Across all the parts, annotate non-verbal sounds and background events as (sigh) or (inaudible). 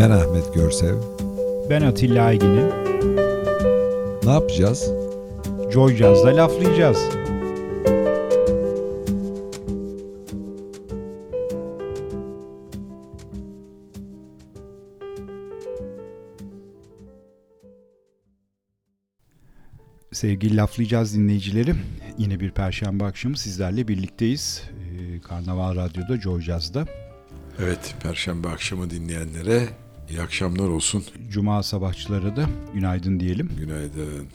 Ben Ahmet Görsev. Ben Atilla Aygin'im. Ne yapacağız? Joy Jazz'da laflayacağız. Sevgili laflayacağız dinleyicileri. Yine bir perşembe akşamı sizlerle birlikteyiz. Ee, Karnaval Radyo'da, Joy Jazz'da. Evet, perşembe akşamı dinleyenlere iyi akşamlar olsun. Cuma sabahçılara da günaydın diyelim. Günaydın.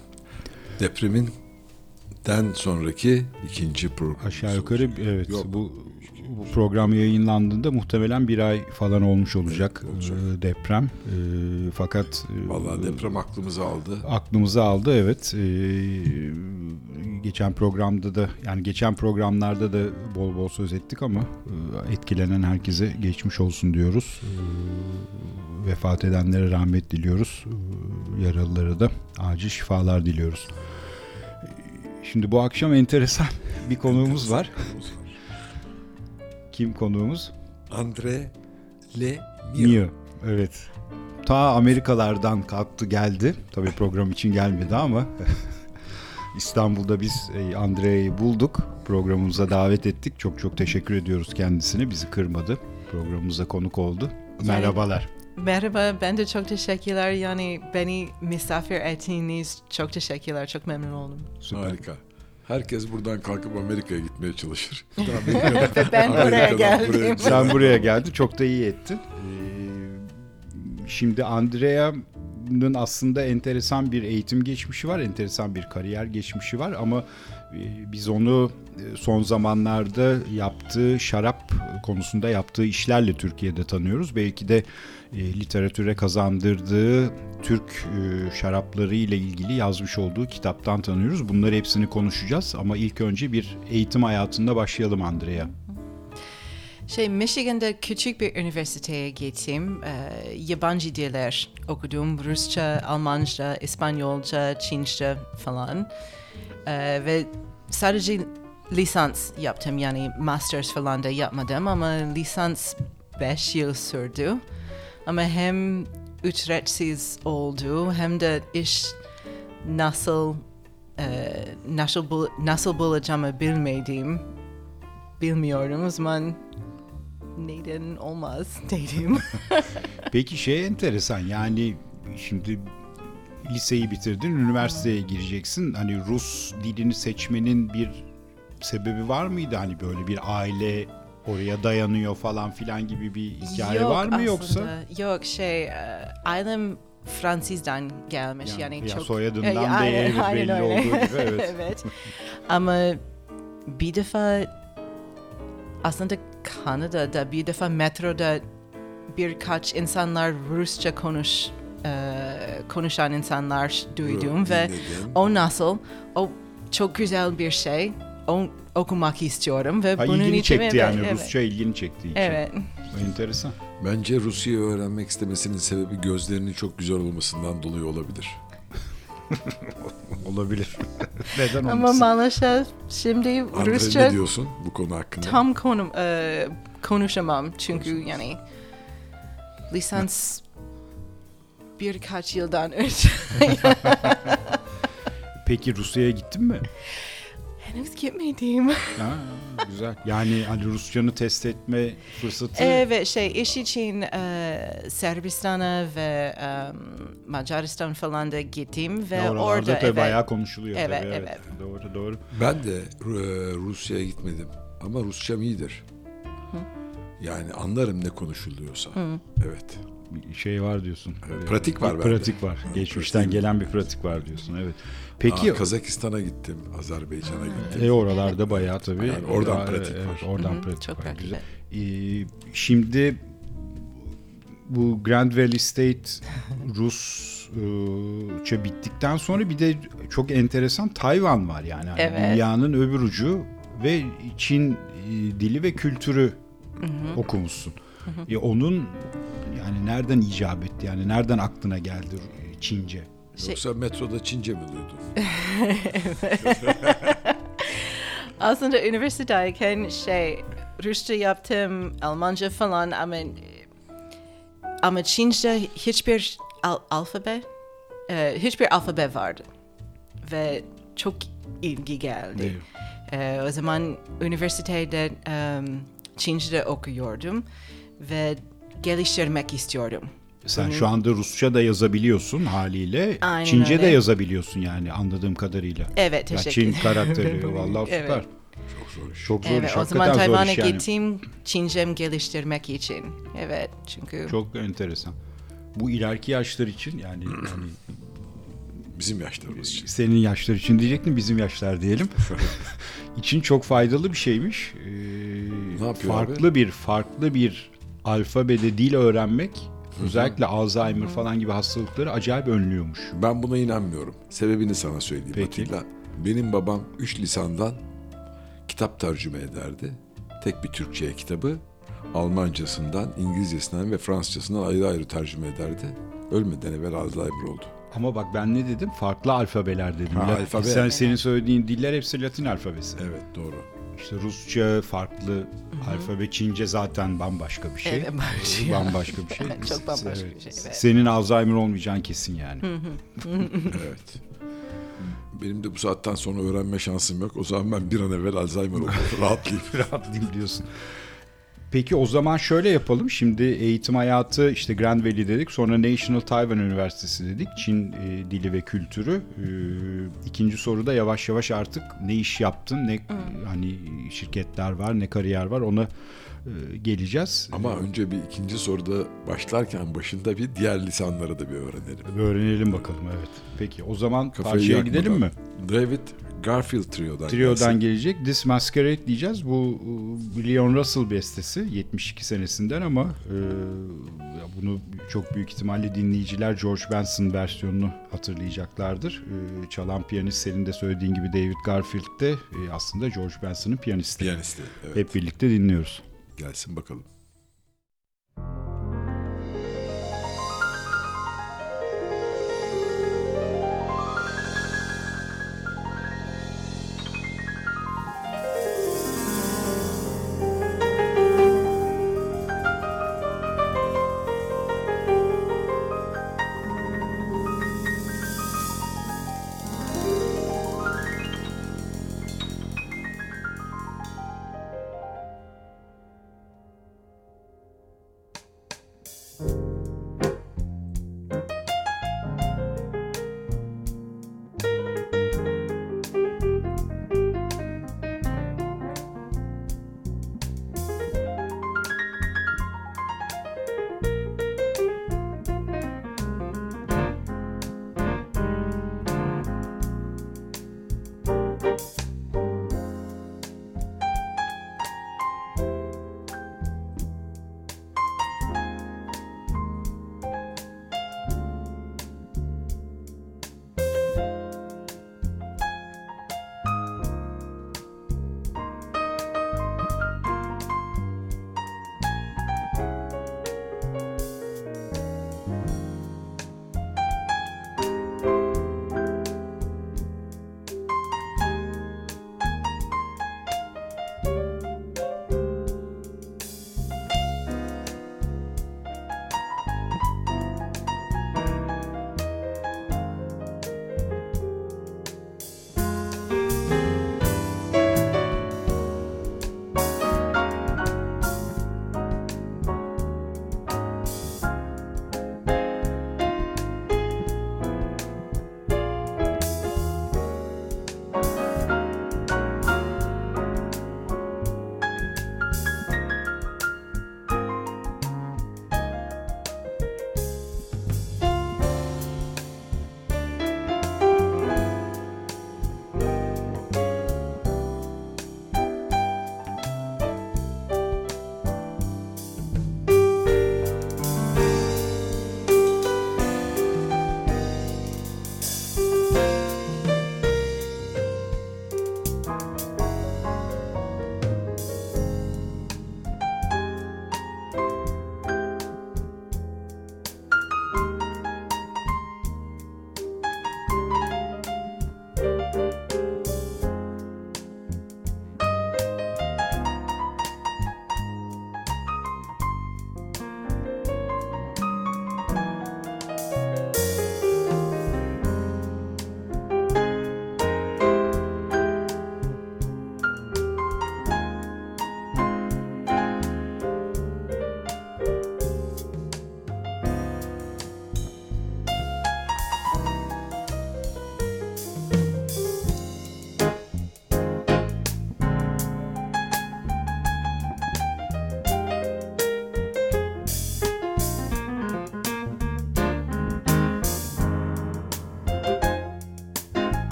Depremin den sonraki ikinci program. Aşağı yukarı evet Yok. bu bu program yayınlandığında muhtemelen bir ay falan olmuş olacak, evet, olacak. E, deprem. E, fakat e, vallahi deprem aklımızı aldı. Aklımızı aldı evet. E, geçen programda da yani geçen programlarda da bol bol söz ettik ama e, etkilenen herkese geçmiş olsun diyoruz. Vefat edenlere rahmet diliyoruz. E, yaralılara da acil şifalar diliyoruz. Şimdi bu akşam enteresan (laughs) bir konuğumuz var. Kim konuğumuz? Andre Le Mio. Evet. Ta Amerikalardan kalktı geldi. Tabii program için gelmedi ama (laughs) İstanbul'da biz e, Andre'yi bulduk. Programımıza davet ettik. Çok çok teşekkür ediyoruz kendisine. Bizi kırmadı. Programımıza konuk oldu. Merhabalar. Merhaba, ben de çok teşekkürler. Yani beni misafir ettiğiniz çok teşekkürler. Çok memnun oldum. Süper. Harika. Herkes buradan kalkıp Amerika'ya gitmeye çalışır. (laughs) ben buraya geldim. Buraya Sen buraya geldin. Çok da iyi ettin. Ee, şimdi Andrea'nın aslında enteresan bir eğitim geçmişi var. Enteresan bir kariyer geçmişi var ama e, biz onu e, son zamanlarda yaptığı şarap konusunda yaptığı işlerle Türkiye'de tanıyoruz. Belki de literatüre kazandırdığı Türk e, şarapları ile ilgili yazmış olduğu kitaptan tanıyoruz. Bunları hepsini konuşacağız ama ilk önce bir eğitim hayatında başlayalım Andrea. Şey Michigan'da küçük bir üniversiteye gittim. Ee, yabancı diller okudum. Rusça, Almanca, İspanyolca, Çince falan. Ee, ve sadece lisans yaptım yani masters falan da yapmadım ama lisans 5 yıl sürdü. Ama hem ücretsiz oldu hem de iş nasıl e, nasıl, bul nasıl bulacağımı bilmediğim bilmiyorum o zaman neden olmaz (laughs) dedim. (laughs) Peki şey enteresan yani şimdi liseyi bitirdin, üniversiteye gireceksin. Hani Rus dilini seçmenin bir sebebi var mıydı? Hani böyle bir aile oraya dayanıyor falan filan gibi bir hikaye yok var mı aslında. yoksa? Yok şey e, ailem Fransız'dan gelmiş yani, yani çok soyadından (laughs) e, belli, belli olduğu gibi evet. (laughs) evet. Ama bir defa aslında Kanada'da bir defa metroda birkaç insanlar Rusça konuş e, konuşan insanlar duydum ve o nasıl o çok güzel bir şey okumak istiyorum ve ha, bunun ilgini için çekti yani evet. Rusça ilgini çektiği için. Evet. Enteresan. Bence Rusya'yı öğrenmek istemesinin sebebi gözlerinin çok güzel olmasından dolayı olabilir. (laughs) olabilir. (laughs) Neden olmasın? Ama maalesef şimdi Andre, Rusça... ne diyorsun bu konu hakkında? Tam konum, e, konuşamam çünkü yani lisans birkaç yıldan önce. (laughs) Peki Rusya'ya gittin mi? Henüz gitmedim. (laughs) Ha, güzel. Yani hani Rusçanı test etme fırsatı. Evet şey iş için e, Sırbistan'a ve e, Macaristan falan da gittim ve Oralarda orada tabii evet. bayağı konuşuluyor. Evet, tabii, evet. evet. Doğru doğru. Ben de e, Rusya'ya gitmedim ama Rusçam iyidir. Hı. Yani anlarım ne konuşuluyorsa. Hı. Evet. Bir şey var diyorsun. Evet, pratik var. Bir pratik var. Geçmişten gelen bir pratik var diyorsun. Evet. Peki Aa, Kazakistan'a gittim, Azerbaycan'a gittim. E oralarda bayağı tabii. Yani oradan Daha, pratik evet, var. Oradan Hı-hı, pratik çok var. Güzel. Ee, şimdi bu Grand Valley State (laughs) Rusça bittikten sonra bir de çok enteresan Tayvan var yani. yani evet. Dünyanın öbür ucu ve Çin dili ve kültürü Hı-hı. okumuşsun. Hı-hı. E onun yani nereden icap etti yani nereden aklına geldi Çince? Şey... Yoksa metroda Çince mi duydun? (laughs) Aslında üniversitedeyken şey Rusça yaptım, Almanca falan ama ama Çince hiçbir al- alfabe, e, hiçbir alfabe vardı. Ve çok ilgi geldi. E, o zaman üniversitede e, Çince'de okuyordum ve geliştirmek istiyordum. Sen şu anda Rusça da yazabiliyorsun haliyle. Aynen Çince de öyle. yazabiliyorsun yani anladığım kadarıyla. Evet, teşekkür Çin ederim. karakteri (laughs) vallahi süper. Evet. Çok zor iş. Çok zor Evet, iş. o zaman Tayvan'a yani. gittim Çincem geliştirmek için. Evet, çünkü Çok enteresan. Bu ileriki yaşlar için yani (clears throat) hani Bizim yaşlarımız için. senin yaşlar için diyecektim bizim yaşlar diyelim. (laughs) için çok faydalı bir şeymiş. Ee, Ne yapıyor farklı bir farklı bir alfabede dil öğrenmek özellikle Alzheimer falan gibi hastalıkları acayip önlüyormuş. Ben buna inanmıyorum. Sebebini sana söyleyeyim Peki. Atilla. Benim babam üç lisandan kitap tercüme ederdi. Tek bir Türkçe'ye kitabı Almancasından, İngilizcesinden ve Fransızcasından ayrı ayrı tercüme ederdi. Ölmeden evvel Alzheimer oldu. Ama bak ben ne dedim? Farklı alfabeler dedim. Ha, alfabe. Sen senin söylediğin diller hepsi Latin alfabesi. Evet doğru. İşte Rusça farklı alfabe, Çince zaten bambaşka bir şey. Evet, bambaşka. bambaşka bir şey. (laughs) Çok bambaşka bir şey, evet. Senin Alzheimer olmayacağın kesin yani. (laughs) Evet. Benim de bu saatten sonra öğrenme şansım yok. O zaman ben bir an evvel Alzheimer oldum. (laughs) Rahatlayayım. Rahatlayayım diyorsun. Peki o zaman şöyle yapalım. Şimdi eğitim hayatı işte Grand Valley dedik. Sonra National Taiwan Üniversitesi dedik. Çin e, dili ve kültürü. E, ikinci soruda yavaş yavaş artık ne iş yaptın, ne hani şirketler var, ne kariyer var ona e, geleceğiz. Ama önce bir ikinci soruda başlarken başında bir diğer lisanları da bir öğrenelim. Öğrenelim bakalım evet. Peki o zaman Kafayı parçaya yakmadan. gidelim mi? David Garfield Trio'dan. Trio'dan gelsin. gelecek This Masquerade diyeceğiz. Bu e, Leon Russell bestesi 72 senesinden ama e, bunu çok büyük ihtimalle dinleyiciler George Benson versiyonunu hatırlayacaklardır. E, çalan piyanist senin de söylediğin gibi David Garfield de e, aslında George Benson'ın piyanisti. Piyanisti. Evet. Hep birlikte dinliyoruz. Gelsin bakalım.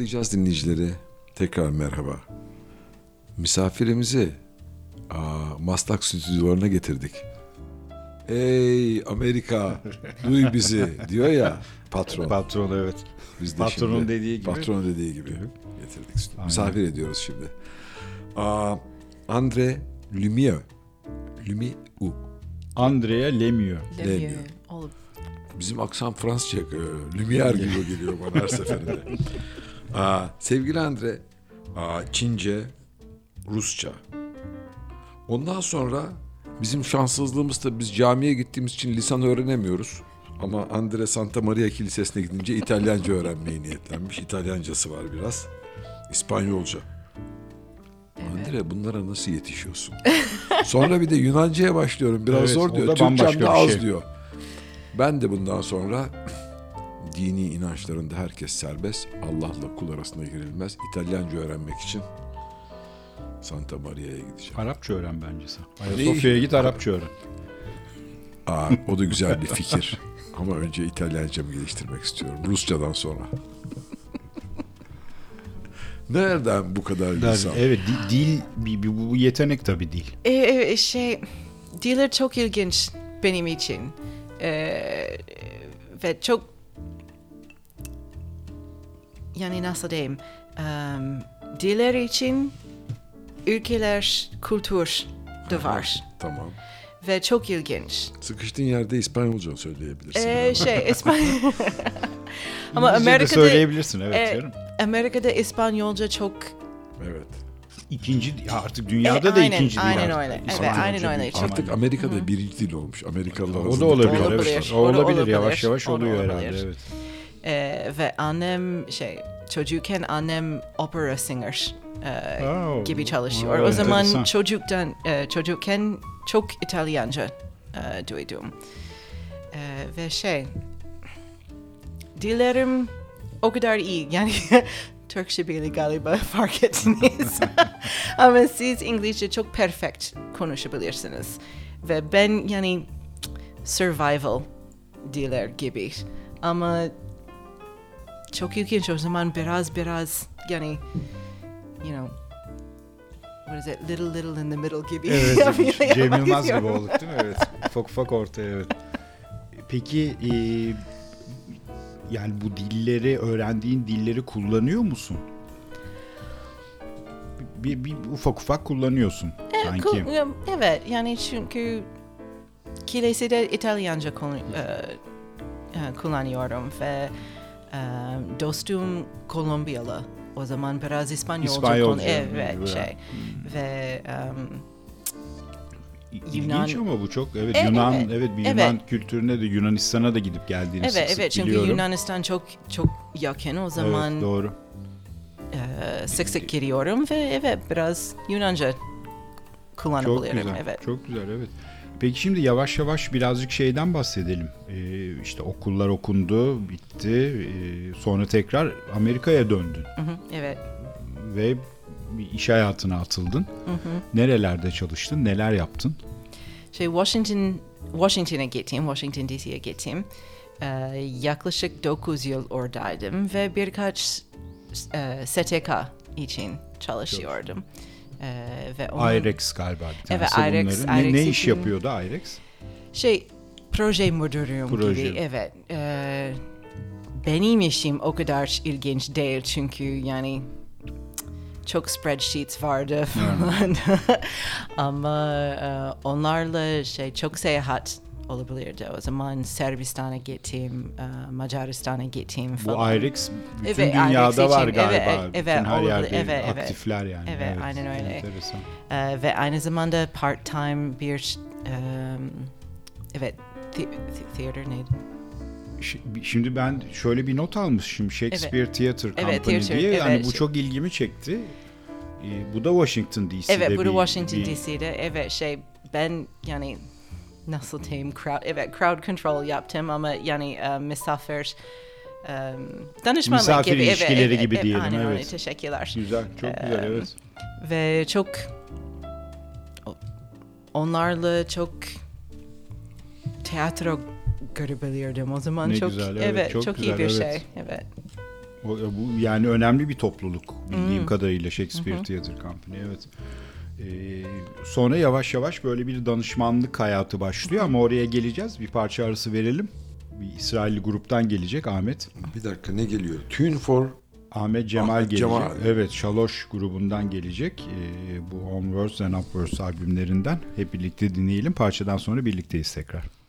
Laflayacağız dinleyicileri. Tekrar merhaba. Misafirimizi aa, Maslak stüdyolarına getirdik. Ey Amerika duy bizi diyor ya patron. Patron evet. Biz de Patronun şimdi- dediği gibi. Patronun dediği gibi getirdik. Aynen. Misafir ediyoruz şimdi. Aa, Andre Lumieux. Lumieux. Andrea Lemieux. Lemieux. Lemieux. Bizim aksan Fransızca e, Lumière gibi geliyor bana her seferinde. (laughs) Aa, sevgili Andre, aa, Çince, Rusça. Ondan sonra bizim şanssızlığımız da biz camiye gittiğimiz için lisan öğrenemiyoruz. Ama Andre Santa Maria Kilisesi'ne gidince İtalyanca öğrenmeye niyetlenmiş. İtalyancası var biraz. İspanyolca. Andre bunlara nasıl yetişiyorsun? Sonra bir de Yunanca'ya başlıyorum. Biraz Evet, zor o diyor. da bambaşka Türkçem de bir az şey. diyor. Ben de bundan sonra dini inançlarında herkes serbest. Allah'la kul arasında girilmez. İtalyanca öğrenmek için Santa Maria'ya gideceğim. Arapça öğren bence sen. Ayasofya'ya git Arapça öğren. Aa, o da güzel bir fikir. (laughs) Ama önce İtalyancamı geliştirmek istiyorum. Rusçadan sonra. Nereden bu kadar lisan? Evet di- dil bir, bir- bu yetenek tabii dil. E, e, şey, diller çok ilginç benim için. E, ve çok yani nasıl diyeyim em, diller için ülkeler kültür de var Tamam. ve çok ilginç. Sıkıştığın yerde İspanyolca söyleyebilirsin. E, şey (laughs) İspanyol (laughs) ama İngilizce Amerika'da söyleyebilirsin evet e. Amerika'da İspanyolca çok Evet. İkinci artık dünyada E, da aynen, ikinci dil aynen öyle. Evet, İspanyolca aynen öyle. Çok- Artık. Amerika'da birinci dil olmuş. Amerikalılar o da olabilir. çok Olabilir. Evet. O olabilir. olabilir. Yavaş yavaş oluyor olabilir. herhalde. Evet. E, ve annem şey çocukken annem opera singer e, Oh, gibi çalışıyor. oh, o zaman enteresan. çocuktan e, çocukken çok İtalyanca e, duydum. E, ve şey dillerim o kadar iyi (laughs) yani Türkçe bile galiba fark ettiniz. (laughs) Ama siz İngilizce çok perfect konuşabilirsiniz. Ve ben yani survival diller gibi. Ama çok ilginç o zaman biraz biraz yani you know what is it little little in the middle gibi Evet. (laughs) Cem Yılmaz gibi olduk değil mi? Evet. Ufak ufak ortaya evet. Peki e, yani bu dilleri öğrendiğin dilleri kullanıyor musun? Bir, bir ufak ufak kullanıyorsun sanki. Ku- Evet yani çünkü kilisede İtalyanca e, e, kullanıyorum ve e, dostum Kolombiyalı. O zaman biraz İspanyolca, İspanyolca, evet evet. şey ve um, İlginç Yunan- ama bu çok evet E, Yunan evet, evet, bir evet. Yunan kültürüne de Yunanistan'a da gidip geldiğini evet sık sık evet çünkü biliyorum. Yunanistan çok çok yakın o zaman Evet, doğru. e, sık sık giriyorum ve evet biraz Yunanca Çok kullanabilirim güzel. evet. Çok güzel evet. Peki şimdi yavaş yavaş birazcık şeyden bahsedelim. Ee, işte okullar okundu, bitti. Ee, sonra tekrar Amerika'ya döndün Hı hı, evet. ve bir iş hayatına atıldın. Hı hı. Nerelerde çalıştın, neler yaptın? Şey Washington Washington'a gittim, Washington DC'ye gittim. Ee, yaklaşık 9 yıl oradaydım ve birkaç e, STK için çalışıyordum. Ee, ve onun- IREX galiba bir Evet, tanesi IREX, bunların. Ne, IREX ne iş yapıyordu IREX? Şey proje müdürüyüm Proje. gibi evet. Ee, benim işim o kadar ilginç değil çünkü yani çok spreadsheets vardı falan. (laughs) Ama e, onlarla şey çok seyahat olabilirdi. O zaman Sırbistan'a gittim, e, Macaristan'a gittim Bu falan. IREX bütün Evet, dünyada IREX var galiba. Evet, bütün evet, her yerde Evet, evet. aktifler yani. Evet, aynen öyle. Enteresan. Ee, ve aynı zamanda part-time bir em, evet the, the- theater neydi? Şi- Şimdi ben şöyle bir not almışım Shakespeare Theatre Company Evet, theatre, diye. Yani evet. bu çok ilgimi çekti. Ee, bu da Washington DC'de Evet, bu da Washington bir- DC'de. Evet, şey ben yani nasıl diyeyim crowd evet crowd control yaptım ama yani e, misafir e, danışmanlık Misafir gibi. ilişkileri evet, gibi evet, diyelim, aynen evet. teşekkürler. Güzel, çok güzel Ee, evet. Ve çok onlarla çok tiyatro görebilirdim o zaman Ne çok güzel, evet, evet çok çok, güzel, iyi bir evet. şey evet O, bu yani önemli bir topluluk bildiğim kadarıyla Shakespeare Theatre Company evet. Ee, sonra yavaş yavaş böyle bir danışmanlık hayatı başlıyor ama oraya geleceğiz. Bir parça arası verelim. Bir İsrailli gruptan gelecek Ahmet. Bir dakika ne geliyor? Tune for Ahmet Cemal Ahmet gelecek. Cemal. Evet, Şaloş grubundan gelecek. Ee, bu Onwards and Upwards albümlerinden hep birlikte dinleyelim. Parçadan sonra birlikteyiz tekrar.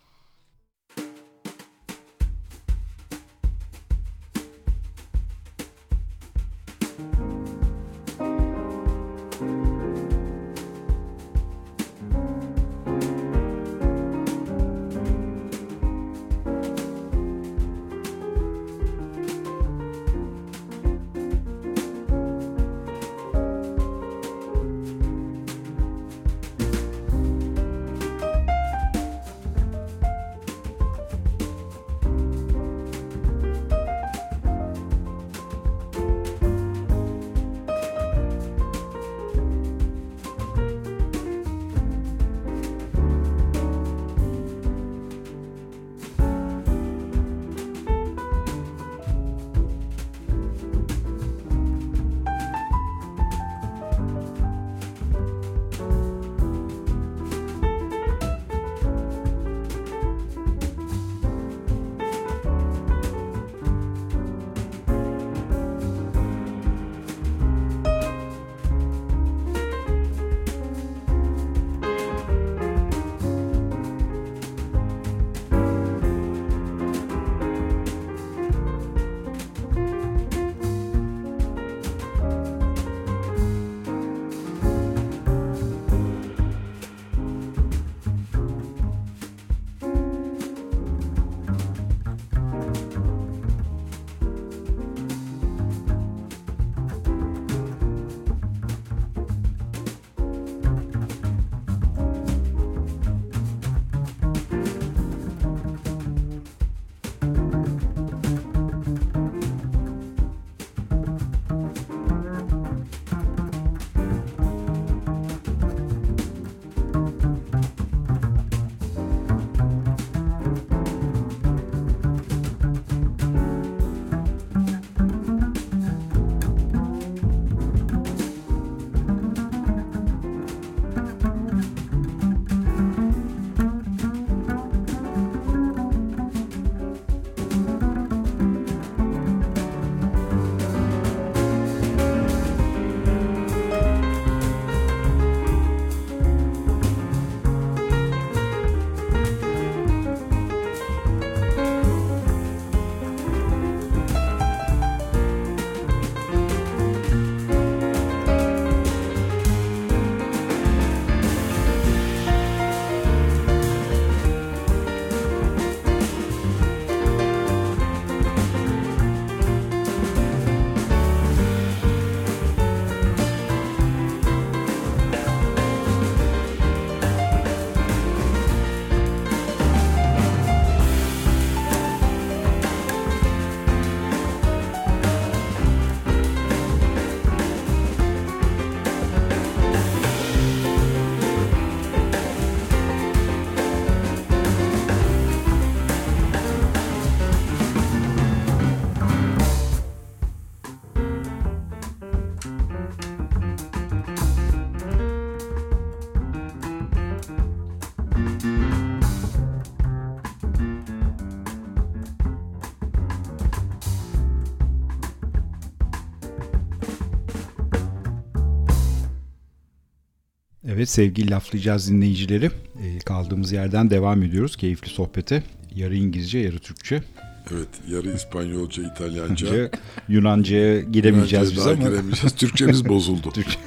Evet sevgili laflayacağız dinleyicileri. E, kaldığımız yerden devam ediyoruz keyifli sohbete. Yarı İngilizce yarı Türkçe. Evet yarı İspanyolca, İtalyanca. Yunanca'ya giremeyeceğiz biz ama. giremeyeceğiz. Türkçemiz (laughs) bozuldu. Türkçe.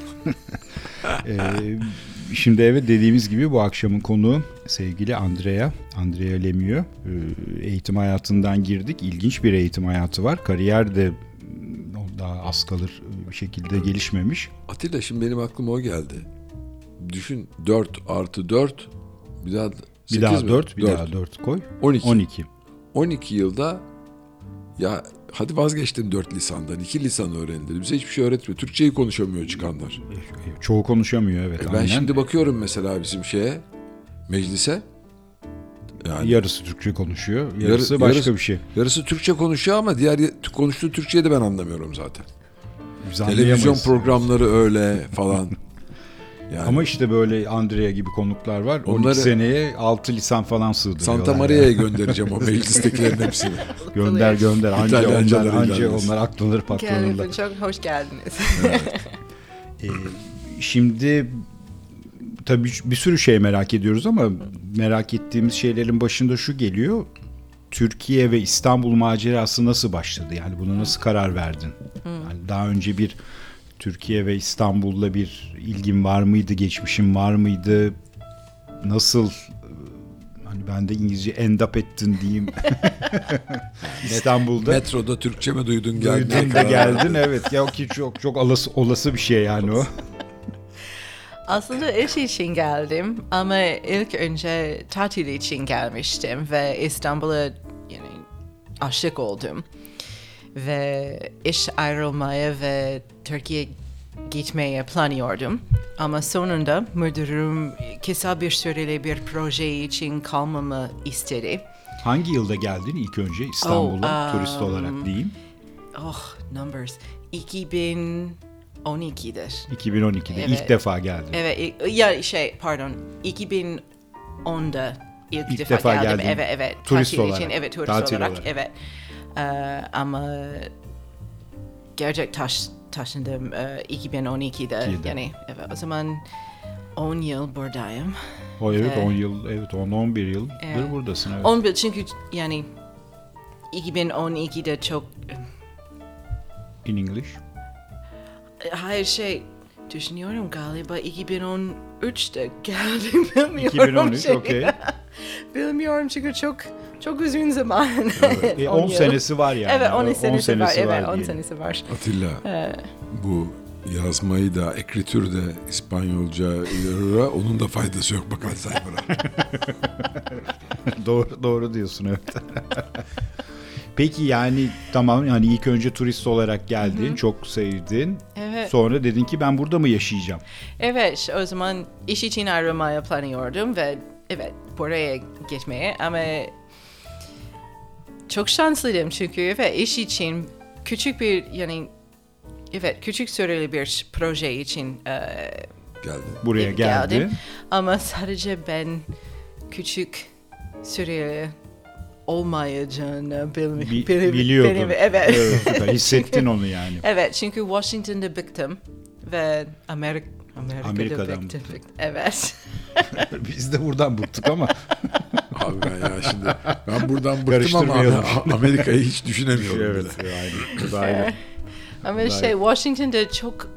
E, şimdi evet dediğimiz gibi bu akşamın konuğu sevgili Andrea. Andrea Lemieux. E, eğitim hayatından girdik. İlginç bir eğitim hayatı var. Kariyer de daha az kalır bir şekilde gelişmemiş. Atilla şimdi benim aklıma o geldi. Düşün 4 artı 4 bir daha Bir 8 daha mi? 4, bir Dört. daha 4 koy. 12. 12. 12 yılda ya hadi vazgeçtim 4 lisandan. 2 lisan öğrenildi. Bize hiçbir şey öğretmiyor. Türkçeyi konuşamıyor çıkanlar. Çoğu konuşamıyor evet. E ben aynen. şimdi bakıyorum mesela bizim şeye meclise Yani Yarısı Türkçe konuşuyor, yarısı Yarı- başka yarısı- bir şey. yarısı Türkçe konuşuyor ama diğer konuştuğu Türkçeyi de ben anlamıyorum zaten. Televizyon programları öyle falan. (laughs) Yani Ama işte böyle Andrea gibi konuklar var. 12 Onları- seneye 6 lisan falan sığdırıyorlar. Santa Maria'ya göndereceğim o meclistekilerin hepsini. (laughs) Gönder gönder. Anca onlar, anca onlar aklanır patlanırlar. Çok hoş geldiniz. (laughs) Ee, şimdi tabii bir sürü şey merak ediyoruz ama merak ettiğimiz şeylerin başında şu geliyor. Türkiye ve İstanbul macerası nasıl başladı? Yani buna nasıl karar verdin? Yani daha önce bir Türkiye ve İstanbul'la bir ilgin var mıydı? Geçmişin var mıydı? Nasıl e, hani ben de İngilizce end up ettin diyeyim. (laughs) İstanbul'da. Metroda Türkçe mi duydun geldin? Duydun da geldin evet. Ya ki çok çok olası, olası bir şey yani o. (laughs) Aslında iş için geldim ama ilk önce tatil için gelmiştim ve İstanbul'a yani aşık oldum. Ve iş ayrılmaya ve Türkiye gitmeye planlıyordum. Ama sonunda müdürüm kısa bir süreli bir proje için kalmamı istedi. Hangi yılda geldin ilk önce İstanbul'a Oh, turist um, olarak diyeyim? Oh, numbers. 2012'dir. 2012'de Evet. ilk defa geldin. Evet, ya şey pardon 2010'da ilk, İlk defa, defa geldim. geldin. Evet evet. Turist tatil olarak. Için, evet turist Tatil olarak, olarak. Evet. Ee, ama gerçek taş, taşındım e, 2012'de. İkide. Yani evet o zaman 10 yıl buradayım. O evet Evet. 10 yıl evet 10 11 yıldır Evet. buradasın evet. 11 çünkü yani 2012'de çok In English. hayır şey düşünüyorum galiba 2013'te geldim (laughs) bilmiyorum. 2013 şey. okey. (laughs) Bilmiyorum çünkü çok çok uzun zaman. E, 10 10 yıl. senesi var yani. Evet 10 10 senesi, var. Evet 10 diyelim. senesi var. Atilla Ee, bu yazmayı da ekritür de İspanyolca onun da faydası yok bak Alzheimer'a. (laughs) doğru doğru diyorsun evet. (laughs) Peki yani tamam yani ilk önce turist olarak geldin, çok sevdin. Evet. Sonra dedin ki ben burada mı yaşayacağım? evet o zaman iş için aramaya planlıyordum ve evet buraya gitmeye ama çok şanslıydım çünkü evet iş için küçük bir yani evet küçük süreli bir proje için e, Geldi. Buraya geldim. geldin. Ama sadece ben küçük süreli olmayacağını bilmi- Bi- bil- biliyordun. benim- evet. Evet. Hissettin onu yani. (laughs) evet çünkü Washington'da bıktım ve Amerik Amerika'da, Amerika'dan bıktın. bıktım. Evet. (laughs) Biz de buradan bıktık ama (laughs) Abi ben ya şimdi ben buradan bıktım ama (laughs) Amerika'yı hiç düşünemiyorum evet bile. da ayrı. Ama şey Washington'da çok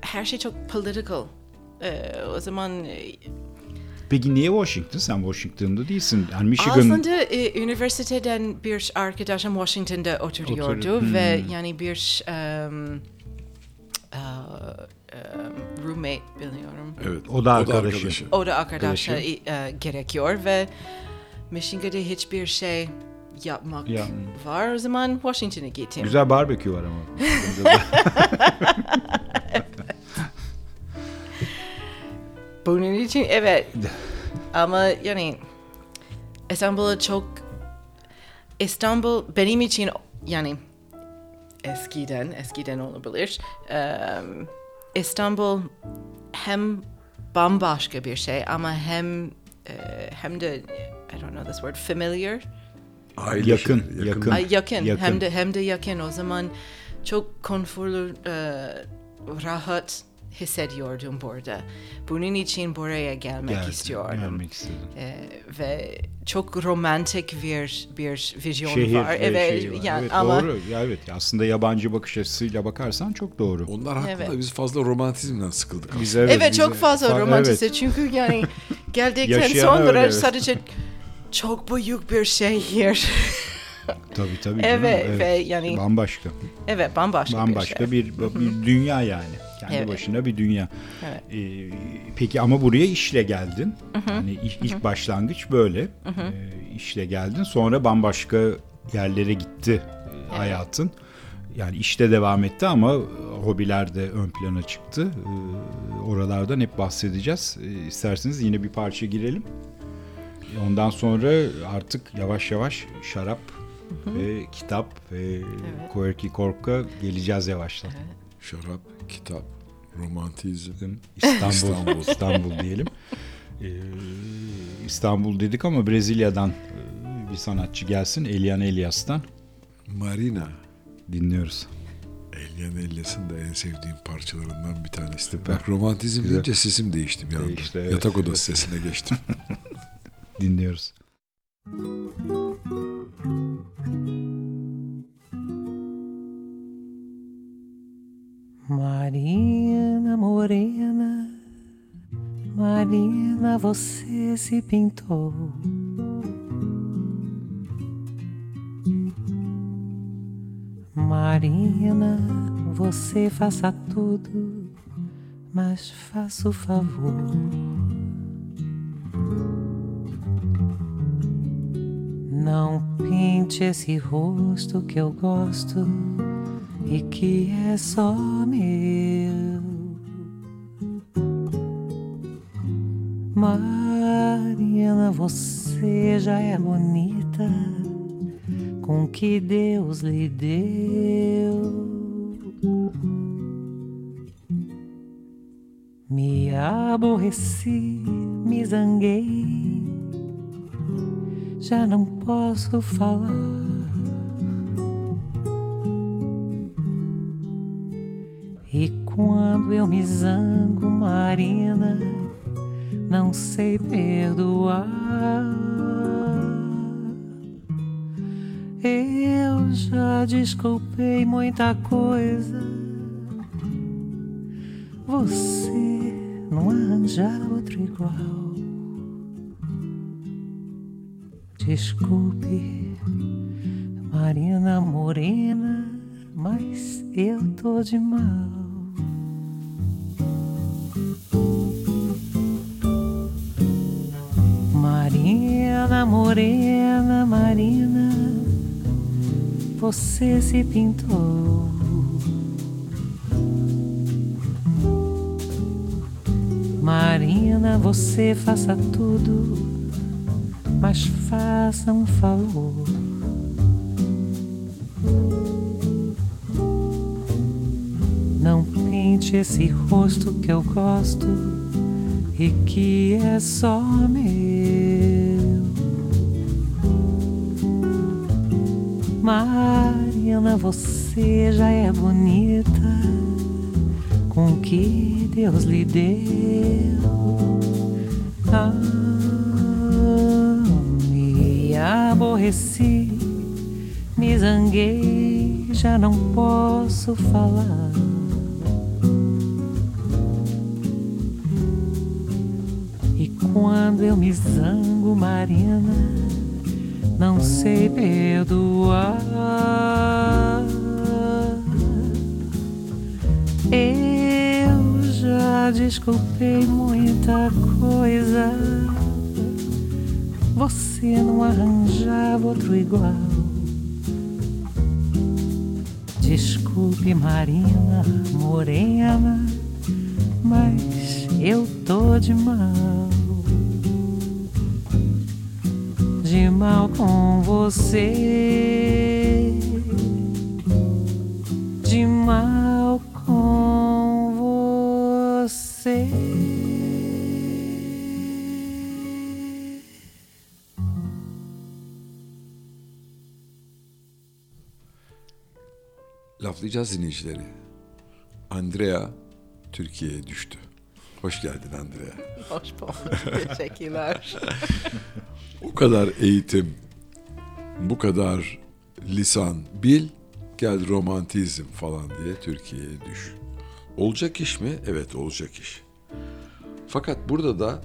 her şey çok political. Ee, o zaman e, Peki niye Washington? Sen Washington'da değilsin. Yani Michigan aslında e, üniversiteden bir arkadaşım Washington'da oturuyordu Oturuyor. Hmm. ve yani bir um, uh, um, roommate biliyorum. Evet. O da arkadaşı. O da arkadaşa Arkadaşı. e, gerekiyor ve Michigan'da hiçbir şey yapmak Ya. var o zaman Washington'a gittim. güzel barbekü var ama. Da. (laughs) Bunun için evet. Ama yani İstanbul'a çok İstanbul benim için yani eskiden eskiden olabilir. Eee, İstanbul hem bambaşka bir şey ama hem eee, hem de I don't know this word familiar. Aile Yakın, şeyleri, yakın. Ay, yakın, Yakın. hem de hem de yakın o zaman çok konforlu eee, rahat hissediyordum burada. Bunun için buraya gelmek Geldin, istiyorum. Gelmek istedim. Eee, ve çok romantik bir bir vizyon Şehir var. ve Evet, şeyi var. yani evet, ama doğru. Ya evet aslında yabancı bakış açısıyla bakarsan çok doğru. Onlar haklı Evet. da biz fazla romantizmden sıkıldık. aslında. Biz evet, biz- çok fazla fa- romantize evet. çünkü yani (laughs) geldikten sonra öyle, evet. sadece çok büyük bir şehir. (laughs) Tabii tabii. canım, evet, ve yani Bambaşka. evet bambaşka, Bambaşka bir şey. bir, bir dünya yani. Kendi Evet. başına bir dünya. Evet. Ee, peki ama buraya işle geldin. Yani ilk, ilk başlangıç böyle. Ee, işle geldin. Sonra bambaşka yerlere gitti e, hayatın. Yani işte devam etti ama hobiler de ön plana çıktı. Ee, oralardan hep bahsedeceğiz. Ee, isterseniz yine bir parça girelim. ondan sonra artık yavaş yavaş şarap ve kitap ve Quirky Cork'a geleceğiz yavaştan. Şarap, kitap, romantizm. İstanbul, İstanbul. (laughs) İstanbul diyelim. Ee, İstanbul dedik ama Brezilya'dan e, bir sanatçı gelsin. Elian Elias'tan Marina. dinliyoruz. Elian Elias'ın da en sevdiğim parçalarından bir tanesi. Süper. Bak romantizm Güzel. deyince sesim değişti bir anda. Değişti, evet. Yatak odası sesine geçtim. (laughs) Dinliyoruz. Marina Morena, Marina, você se pintou. Marina, você faça tudo, mas faça o favor. Não pinte esse rosto que eu gosto e que é só meu. Mariana, você já é bonita com que Deus lhe deu. Me aborreci, me zanguei, já não posso falar. Quando eu me zango, Marina, não sei perdoar. Eu já desculpei muita coisa. Você não arranjar outro igual. Desculpe, Marina Morena, mas eu tô de mal. Marina Morena, Marina, você se pintou. Marina, você faça tudo, mas faça um favor. Não pinte esse rosto que eu gosto e que é só meu. Mariana, você já é bonita com o que Deus lhe deu. Ah, me aborreci, me zanguei, já não posso falar. E quando eu me zango, Marina, não sei perdoar. Eu já desculpei muita coisa. Você não arranjava outro igual. Desculpe, Marina Morena, mas eu tô de mal. De mal com você. De mal com você. Laflayacağız dinleyicileri. Andrea Türkiye'ye düştü. Hoş geldin Andrea. Hoş bulduk. Teşekkürler. (laughs) O kadar eğitim, bu kadar lisan bil, gel romantizm falan diye Türkiye'ye düş. Olacak iş mi? Evet olacak iş. Fakat burada da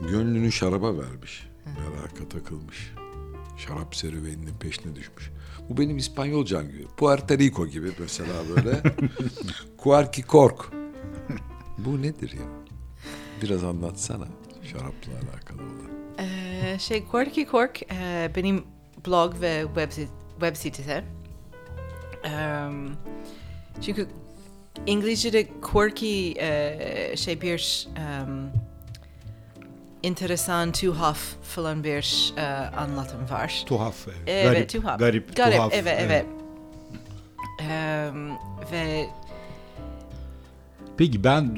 gönlünü şaraba vermiş. Meraka takılmış. Şarap serüveninin peşine düşmüş. Bu benim İspanyolcam gibi. Puerto Rico gibi mesela böyle. (laughs) Kuarki kork. Bu nedir ya? Biraz anlatsana şarapla alakalı olan. Ee, şey Quirky Cork e, benim blog ve web, web sitesi. Eee, çünkü İngilizce'de quirky e, şey bir em, enteresan, tuhaf falan bir e, anlatım var. Tuhaf. Evet, garip, tuhaf. Garip, Garip, tuhaf. evet, evet. Em, ve Peki ben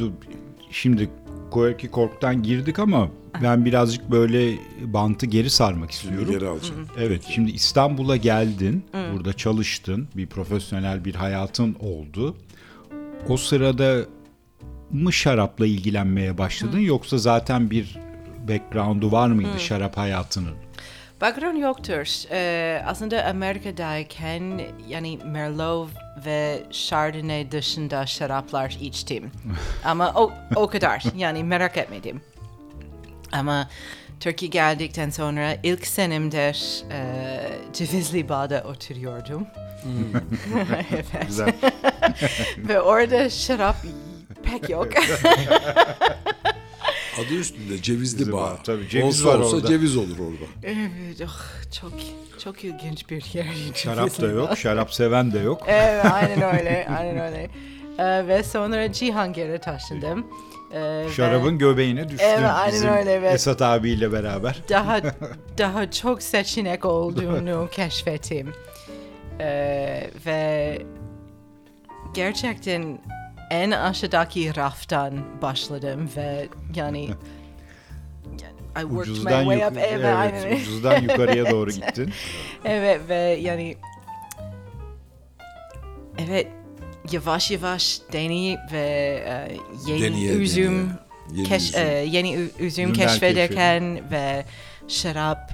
şimdi Koyaki Kork'tan girdik ama ben birazcık böyle bantı geri sarmak Şimdi istiyorum. geri alacağım. Evet şimdi İstanbul'a geldin, burada çalıştın, bir profesyonel bir hayatın oldu. O sırada mı şarapla ilgilenmeye başladın yoksa zaten bir background'u var mıydı şarap hayatının? background yoktur. E, aslında Amerika'dayken yani Merlot ve Chardonnay dışında şaraplar içtim. (laughs) Ama o, o kadar yani merak etmedim. Ama Türkiye geldikten sonra ilk senemde e, Cevizli Bağ'da oturuyordum. (laughs) (laughs) evet. Güzel. (laughs) Ve orada şarap pek yok. Adı üstünde cevizli Cevizli bağ. tabii, ceviz olsa var olsa orada. ceviz olur orada. evet, oh, çok çok ilginç bir yer. Şarap da yok, şarap seven de yok. Evet, aynen öyle, aynen öyle. Ee, ve sonra Cihangir'e taşındım. Ee, ve Şarabın göbeğine düştün Evet, bizim öyle, evet. Esat abiyle beraber. daha (laughs) daha çok seçenek olduğunu keşfettim. Ee, ve gerçekten en aşağıdaki raftan başladım ve yani I worked Ucuzdan, my way up. Evet, evet, ucuzdan yukarıya doğru (laughs) gittin. Evet ve yani evet yavaş yavaş deneyip ve e, yeni Deneye üzüm, deneye. Yeni keş, üzüm. e, yeni üzüm keşfederken ve şarap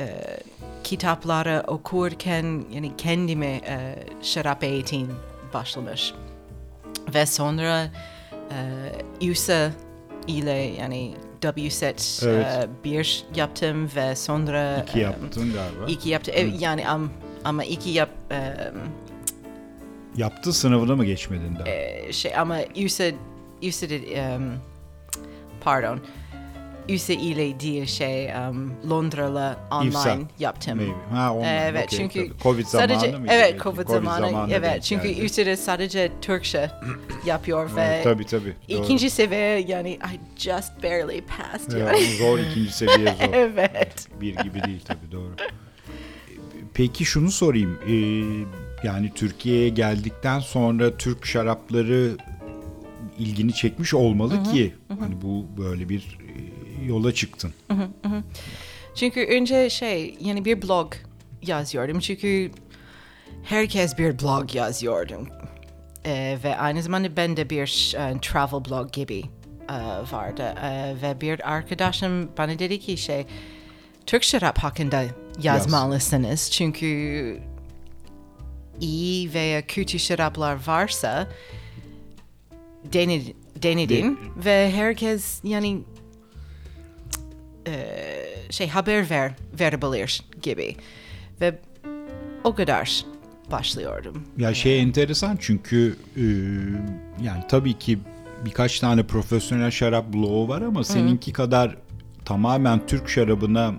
e, kitapları okurken yani kendime e, şarap eğitim başlamış. Ve sonra e, USA ile yani WSET Evet. e, bir yaptım ve sonra İki e, yaptın galiba. İki yaptı. Evet, yani am, ama iki yap em, Yaptın sınavına mı geçmedin daha? e, şey ama USA USA em, pardon USA ile değil şey em, Londra'la online İFSA. yaptım. Maybe. Ha, online, Evet okey, çünkü tabii. Covid zamanı sadece mıydı evet belki? Covid, zamanı, evet denk çünkü geldi. USA'da sadece Türkçe (clears throat) yapıyor ve Evet, tabii tabii. doğru. ikinci seviye yani I just barely passed Evet, yani. zor ikinci seviye (laughs) zor. evet. Bir gibi değil tabii doğru. Peki şunu sorayım. Ee, yani Türkiye'ye geldikten sonra Türk şarapları ilgini çekmiş olmalı ki hani bu böyle bir e, yola çıktın. Çünkü önce şey yani bir blog yazıyordum çünkü herkes bir blog yazıyordum. Ee, ve aynı zamanda ben de bir e, travel blog gibi e, vardı. E, ve bir arkadaşım bana dedi ki şey Türk şarap hakkında yazmalısınız. Çünkü iyi veya kötü şaraplar varsa dened, denedin ve herkes yani e, şey haber ver verebilir gibi ve o kadar başlıyordum. Ya şey enteresan çünkü e, yani tabii ki birkaç tane profesyonel şarap bloğu var ama seninki kadar tamamen Türk şarabına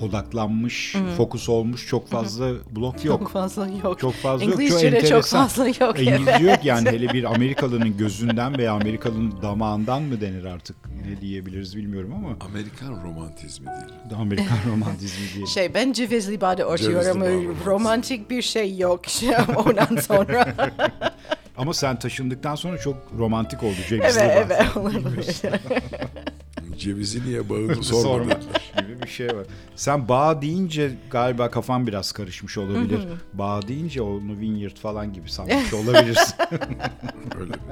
odaklanmış, fokus olmuş çok fazla blok yok. Çok fazla yok. Çok fazla yok. Çok çok fazla yok. İngilizce evet. yok yani hele bir Amerikalının gözünden veya Amerikalının damağından mı denir artık ne diyebiliriz bilmiyorum ama Amerikan romantizmi diyelim. Amerikan romantizmi diye. Şey ben Cevizli. Bağ romantizmi. Romantik bir şey yok (laughs) şey, ondan sonra. Ama sen taşındıktan sonra çok romantik oldu Cevizli evet Bağ. evet olabilir. (laughs) Cevizi niye bağını Sorma sormadı. gibi bir şey var. Sen bağ deyince galiba kafan biraz karışmış olabilir. bağ deyince onu vineyard falan gibi sanmış olabilirsin. (laughs) Öyle mi? (laughs)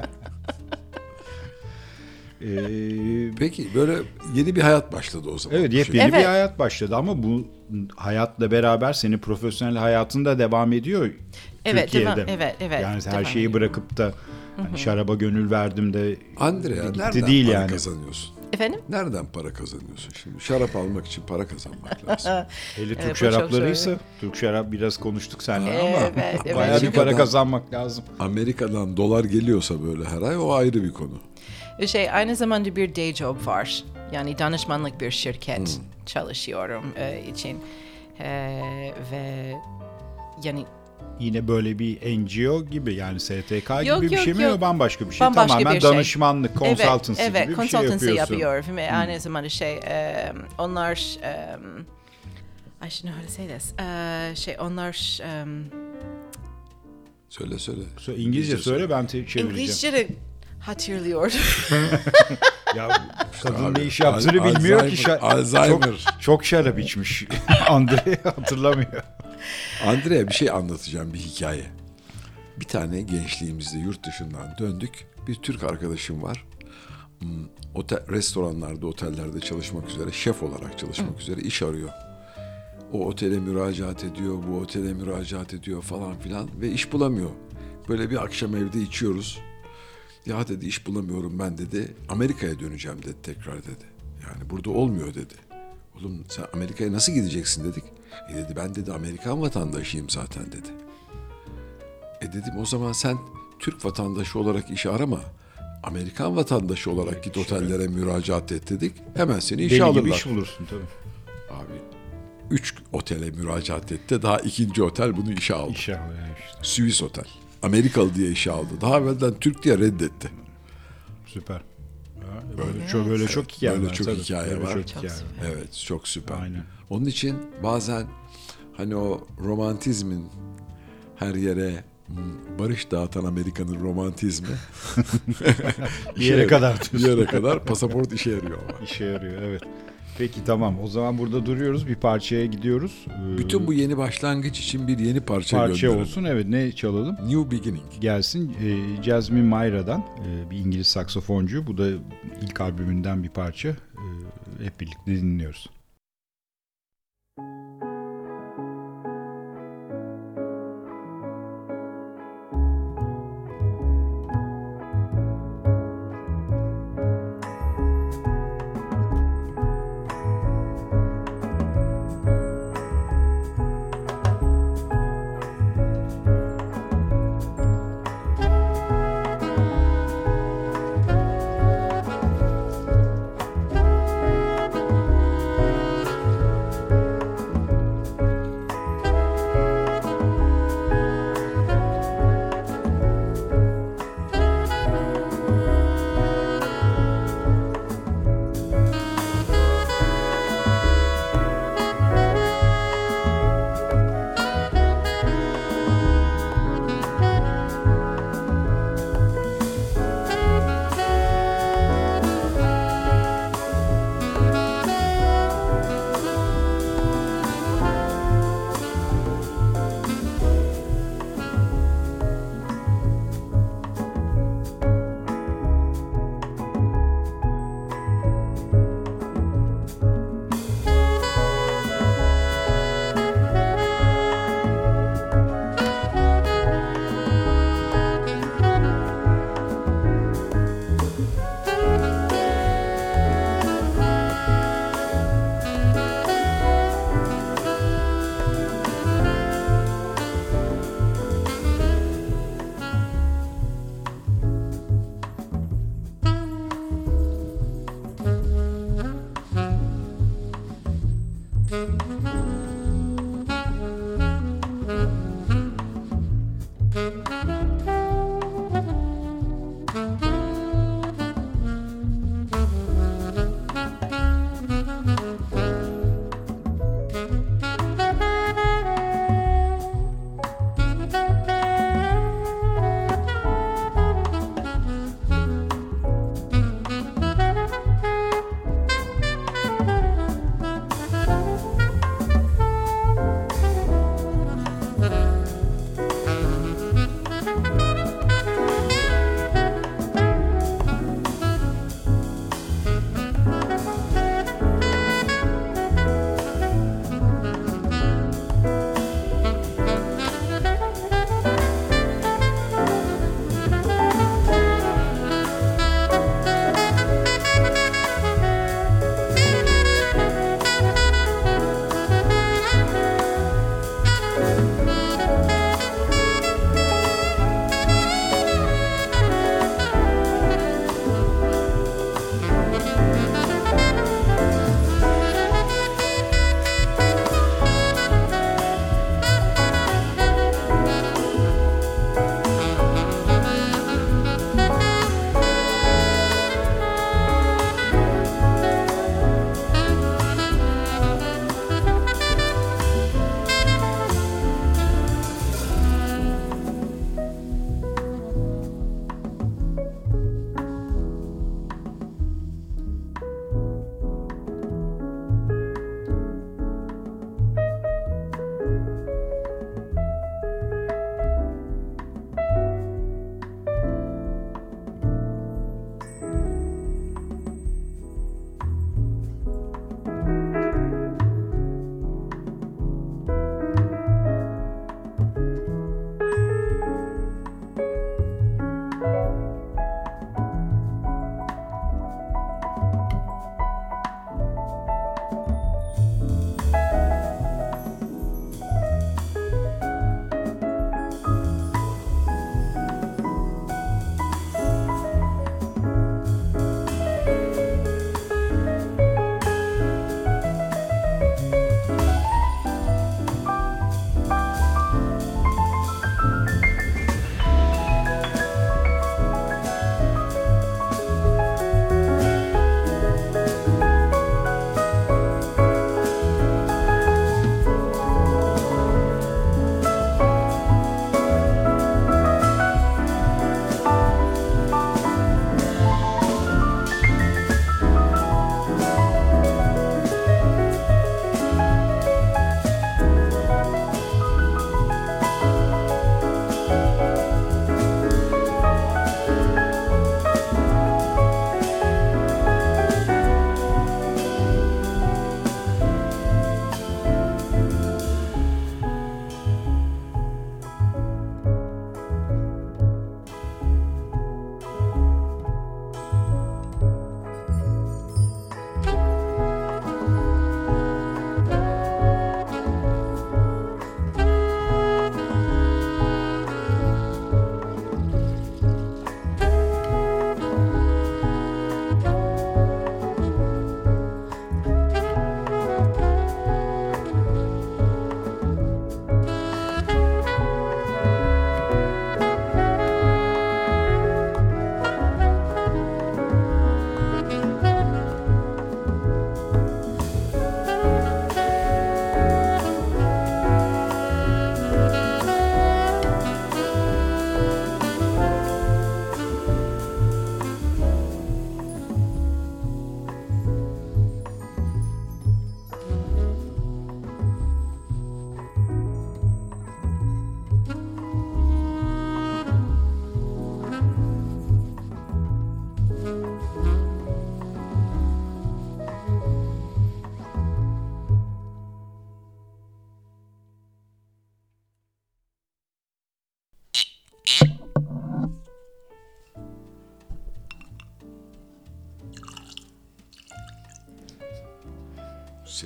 Ee, Peki böyle yeni bir hayat başladı o zaman. evet bu yepyeni Evet. bir hayat başladı ama bu hayatla beraber senin profesyonel hayatın da devam ediyor Evet, Türkiye'de. devam- evet, evet, Yani her devam şeyi bırakıp da hani şaraba gönül verdim de Andrea gitti değil yani. kazanıyorsun? Efendim? Nereden para kazanıyorsun şimdi? Şarap almak için para kazanmak (laughs) lazım. Hele Türk Evet, bu çok şaraplarıysa. Türk şarap biraz konuştuk seninle Evet, ama evet. bayağı bir para Amerika'dan- kazanmak lazım. Amerika'dan dolar geliyorsa böyle her ay o ayrı bir konu. Şey aynı zamanda bir day job var. Yani danışmanlık bir şirket çalışıyorum e, için. E, ve yani Yine böyle bir NGO gibi yani STK gibi Yok, bir yok, şey mi yok. yok bambaşka bir şey? Bambaşka Tamamen bir şey. danışmanlık, consultancy evet, evet, gibi bir şey consultancy yapıyorsun. yapıyor ve aynı zamanda şey e, onlar e, I should know how to say this. E, şey onlar e, Söyle söyle. Sö- İngilizce söyle ben te- çevireceğim. İngilizce de hatırlıyor. (laughs) Ya kadın Abi, ne iş yaptığını Al- bilmiyor ki. Alzheimer- Şa- Alzheimer. Çok, çok şarap içmiş. (laughs) Andre hatırlamıyor. Andrea bir şey anlatacağım bir hikaye. Bir tane gençliğimizde yurt dışından döndük. Bir Türk arkadaşım var. Hmm, Otel, restoranlarda, otellerde çalışmak üzere, şef olarak çalışmak üzere iş arıyor. O otele müracaat ediyor, bu otele müracaat ediyor falan filan ve iş bulamıyor. Böyle bir akşam evde içiyoruz. Ya dedi iş bulamıyorum ben dedi. Amerika'ya döneceğim dedi tekrar dedi. Yani burada olmuyor dedi. Oğlum sen Amerika'ya nasıl gideceksin dedik. E dedi ben dedi Amerikan vatandaşıyım zaten dedi. E dedim o zaman sen Türk vatandaşı olarak iş arama. Amerikan vatandaşı olarak git otellere müracaat et dedik. Hemen seni işe Deli gibi alırlar. iş bulursun tabii. Abi üç otele müracaat etti. Daha ikinci otel bunu işe aldı. İş yani işte. Swiss otel. Amerikalı diye işe aldı. Daha evvelden Türk diye reddetti. Süper. Böyle çok böyle çok hikaye Böyle var. çok tabii. hikaye Böyle var. Çok Çok hikaye süper. Evet çok süper. Aynen. Onun için bazen hani o romantizmin her yere hmm, barış dağıtan Amerika'nın romantizmi (laughs) Bir yere kadar (laughs) bir yere kadar pasaport işe yarıyor ama. İşe yarıyor evet. Peki tamam o zaman burada duruyoruz bir parçaya gidiyoruz. Ee, Bütün bu yeni başlangıç için bir yeni parça, parça gönderin. olsun evet ne çalalım? New Beginning. Gelsin e, Jasmine Mayra'dan e, bir İngiliz saksafoncu bu da ilk albümünden bir parça E, hep birlikte dinliyoruz.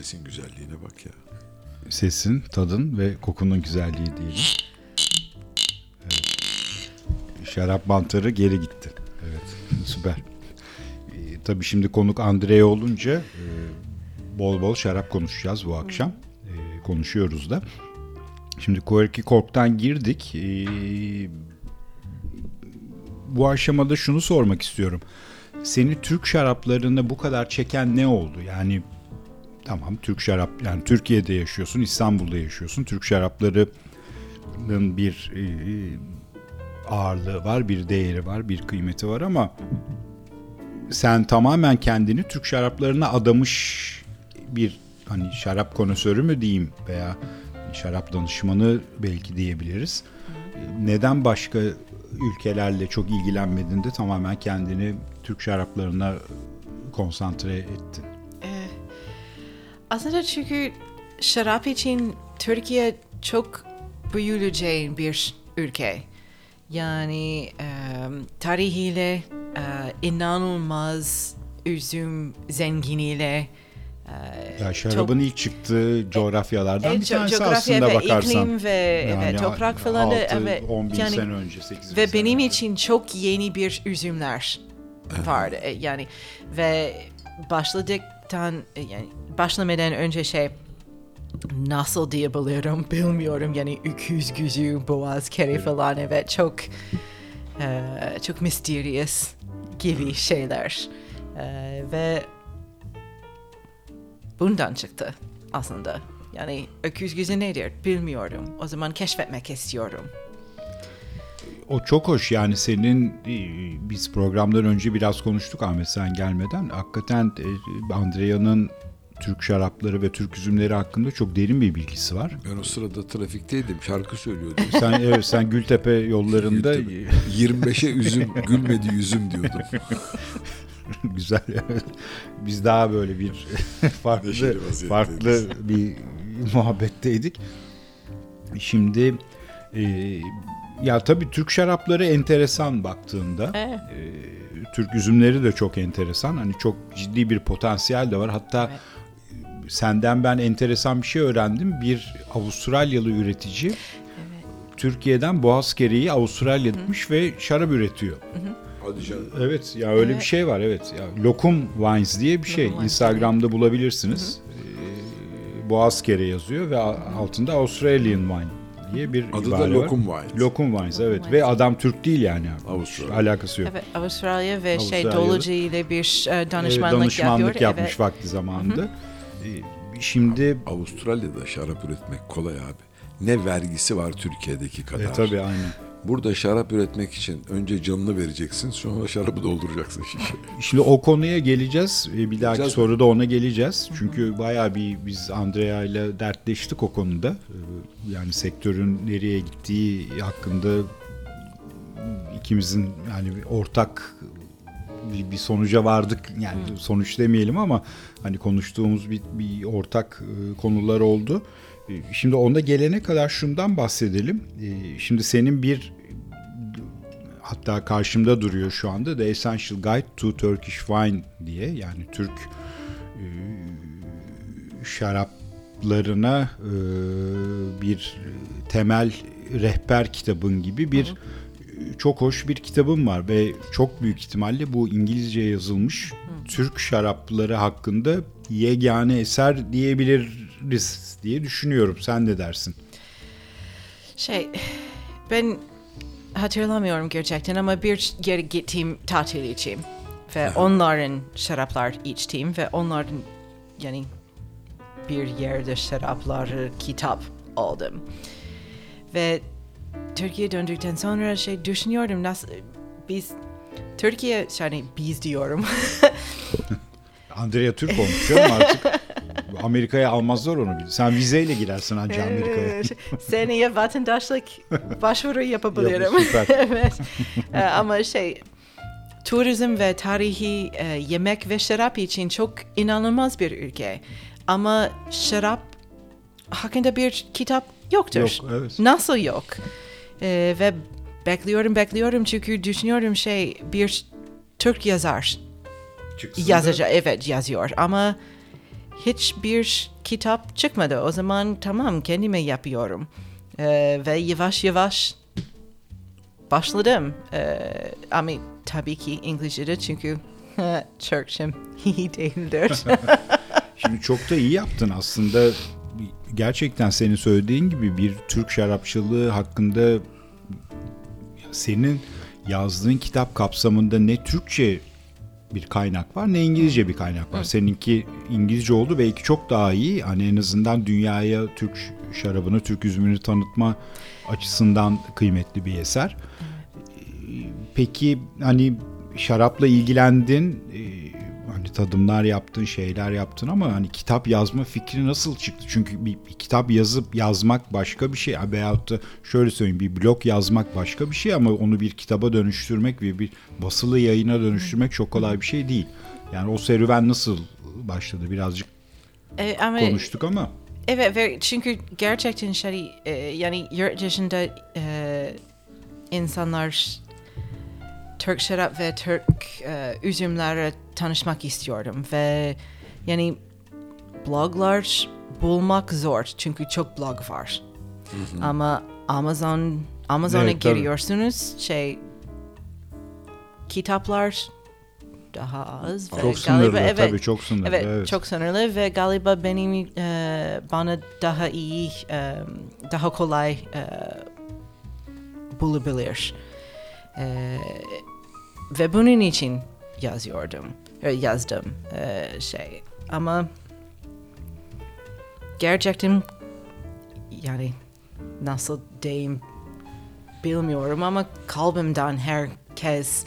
Sesin güzelliğine bak ya. Sesin, tadın ve kokunun güzelliği diyelim. Evet. Şarap mantarı geri gitti. Evet, süper. Ee, tabii şimdi konuk Andrea olunca e, bol bol şarap konuşacağız bu akşam. Ee, konuşuyoruz da. Şimdi Quirky Cork'tan girdik. Ee, bu aşamada şunu sormak istiyorum. Seni Türk şaraplarına bu kadar çeken ne oldu? Yani tamam Türk şarap yani Türkiye'de yaşıyorsun, İstanbul'da yaşıyorsun. Türk şaraplarının bir e, ağırlığı var, bir değeri var, bir kıymeti var ama sen tamamen kendini Türk şaraplarına adamış bir hani şarap konusörü mü diyeyim veya şarap danışmanı belki diyebiliriz. Neden başka ülkelerle çok ilgilenmedin de tamamen kendini Türk şaraplarına konsantre ettin? Aslında çünkü şarap için Türkiye çok büyüleceğin bir ülke. Yani e, tarihiyle e, inanılmaz üzüm zenginiyle e, Ya şarabın ilk çıktığı coğrafyalardan Evet, bir tanesi coğrafya aslında ve bakarsan. iklim ve evet, toprak falan da 6, evet, 10 bin yani- sene önce, 8 bin ve sene benim önce. için çok yeni bir üzümler vardı E, yani ve başladıktan e, yani başlamadan önce şey nasıl diyebilirim bilmiyorum. Yani öküz gözü boğaz kere falan evet çok e, çok mysterious gibi şeyler. E, ve bundan çıktı aslında. Yani öküz gözü nedir bilmiyorum. O zaman keşfetmek istiyorum O çok hoş yani senin e, biz programdan önce biraz konuştuk Ahmet sen gelmeden. Hakikaten e, Andrea'nın Türk şarapları ve Türk üzümleri hakkında çok derin bir bilgisi var. Ben o sırada trafikteydim. Şarkı söylüyordum. (laughs) Sen evet, sen Gültepe yollarında 25'e üzüm gülmedi yüzüm diyordum. (laughs) güzel. Biz daha böyle bir (laughs) farklı farklı bir muhabbetteydik. Şimdi e, ya tabii Türk şarapları enteresan baktığında. Evet. E, Türk üzümleri de çok enteresan. Hani çok ciddi bir potansiyel de var. Hatta Evet. senden ben enteresan bir şey öğrendim. Bir Avustralyalı üretici Türkiye'den boğaz kereği Avustralya'ya gitmiş ve şarap üretiyor. Hadi canım. Evet ya öyle Evet. bir şey var evet. Ya, Lokum Wines diye bir şey. Lokum Wines, Instagram'da bulabilirsiniz. Ee, Boğaz kere yazıyor ve altında Australian Wine diye bir Adı da ibare var. Lokum Wines. Lokum Wines evet Wines. ve adam Türk değil yani. Avustralya. Alakası yok. Evet, Avustralya ve şey. Dolucu ile bir e, Evet, danışmanlık, danışmanlık yapıyor. yapmış Evet. vakti zamanında. Ee, Şimdi Avustralya'da şarap üretmek kolay abi. Ne vergisi var Türkiye'deki kadar. e, tabii aynen. Burada şarap üretmek için önce canını vereceksin sonra şarabı dolduracaksın şişe. Şimdi o konuya geleceğiz. Bir dahaki mi? soruda ona geleceğiz. Çünkü bayağı bir biz Andrea ile dertleştik o konuda. Ee, Yani sektörün nereye gittiği hakkında ikimizin yani ortak bir, bir sonuca vardık. Yani sonuç demeyelim ama hani konuştuğumuz bir, bir ortak e, konular oldu. Şimdi ona gelene kadar şundan bahsedelim. E, Şimdi senin bir hatta karşımda duruyor şu anda The Essential Guide to Turkish Wine diye yani Türk e, şaraplarına e, bir temel rehber kitabın gibi bir çok hoş bir kitabım var ve çok büyük ihtimalle bu İngilizce yazılmış Türk şarapları hakkında yegane eser diyebiliriz diye düşünüyorum. Sen ne dersin? Şey, ben hatırlamıyorum gerçekten ama bir yere gittiğim tatil için ve onların şaraplar içtiğim ve onların yani bir yerde şarapları kitap aldım. Ve Türkiye döndükten sonra şey düşünüyordum nasıl biz Türkiye yani biz diyorum. (laughs) Andrea Türk olmuş canım artık. (laughs) Amerika'ya almazlar onu. Sen vizeyle girersin anca Amerika'ya. Seneye vatandaşlık başvuru yapabilirim. (laughs) Evet. Ee, ama şey turizm ve tarihi e, yemek ve şarap için çok inanılmaz bir ülke. Ama şarap hakkında bir kitap yoktur. Yok, evet. Nasıl yok? Ee, ve bekliyorum bekliyorum çünkü düşünüyorum şey bir Türk yazar Çıksın yazacak evet yazıyor ama hiçbir kitap çıkmadı. O zaman tamam kendime yapıyorum. Ee, ve yavaş yavaş başladım. Ee, ama tabii ki İngilizce'de çünkü (laughs) Türkçem (laughs) iyi değildir. (laughs) Şimdi çok da iyi yaptın aslında. Gerçekten senin söylediğin gibi bir Türk şarapçılığı hakkında senin yazdığın kitap kapsamında ne Türkçe bir kaynak var ne İngilizce bir kaynak var. Seninki İngilizce oldu belki çok daha iyi. Hani en azından dünyaya Türk şarabını, Türk üzümünü tanıtma açısından kıymetli bir eser. Peki hani şarapla ilgilendin, e, hani tadımlar yaptın, şeyler yaptın ama hani kitap yazma fikri nasıl çıktı? Çünkü bir, bir kitap yazıp yazmak başka bir şey veyahut da şöyle söyleyeyim bir blog yazmak başka bir şey ama onu bir kitaba dönüştürmek ve bir basılı yayına dönüştürmek çok kolay bir şey değil. Yani o serüven nasıl başladı birazcık Ee, ama konuştuk ama. Evet ve çünkü gerçekten şey e, yani yurt dışında e, insanlar Türk şarap ve Türk e, üzümlerle tanışmak istiyorum ve yani bloglar bulmak zor çünkü çok blog var. Ama Amazon Amazon'a Evet, tabii. giriyorsunuz şey kitaplar daha az ve Çok sınırlı galiba evet tabii çok sınırlı. Evet, evet. çok sınırlı ve galiba benim e, bana daha iyi, e, daha kolay e, bulabilir. E, ve bunun için yazıyordum, e, yazdım e, şey. Ama gerçekten yani nasıl diyeyim bilmiyorum ama kalbimden herkes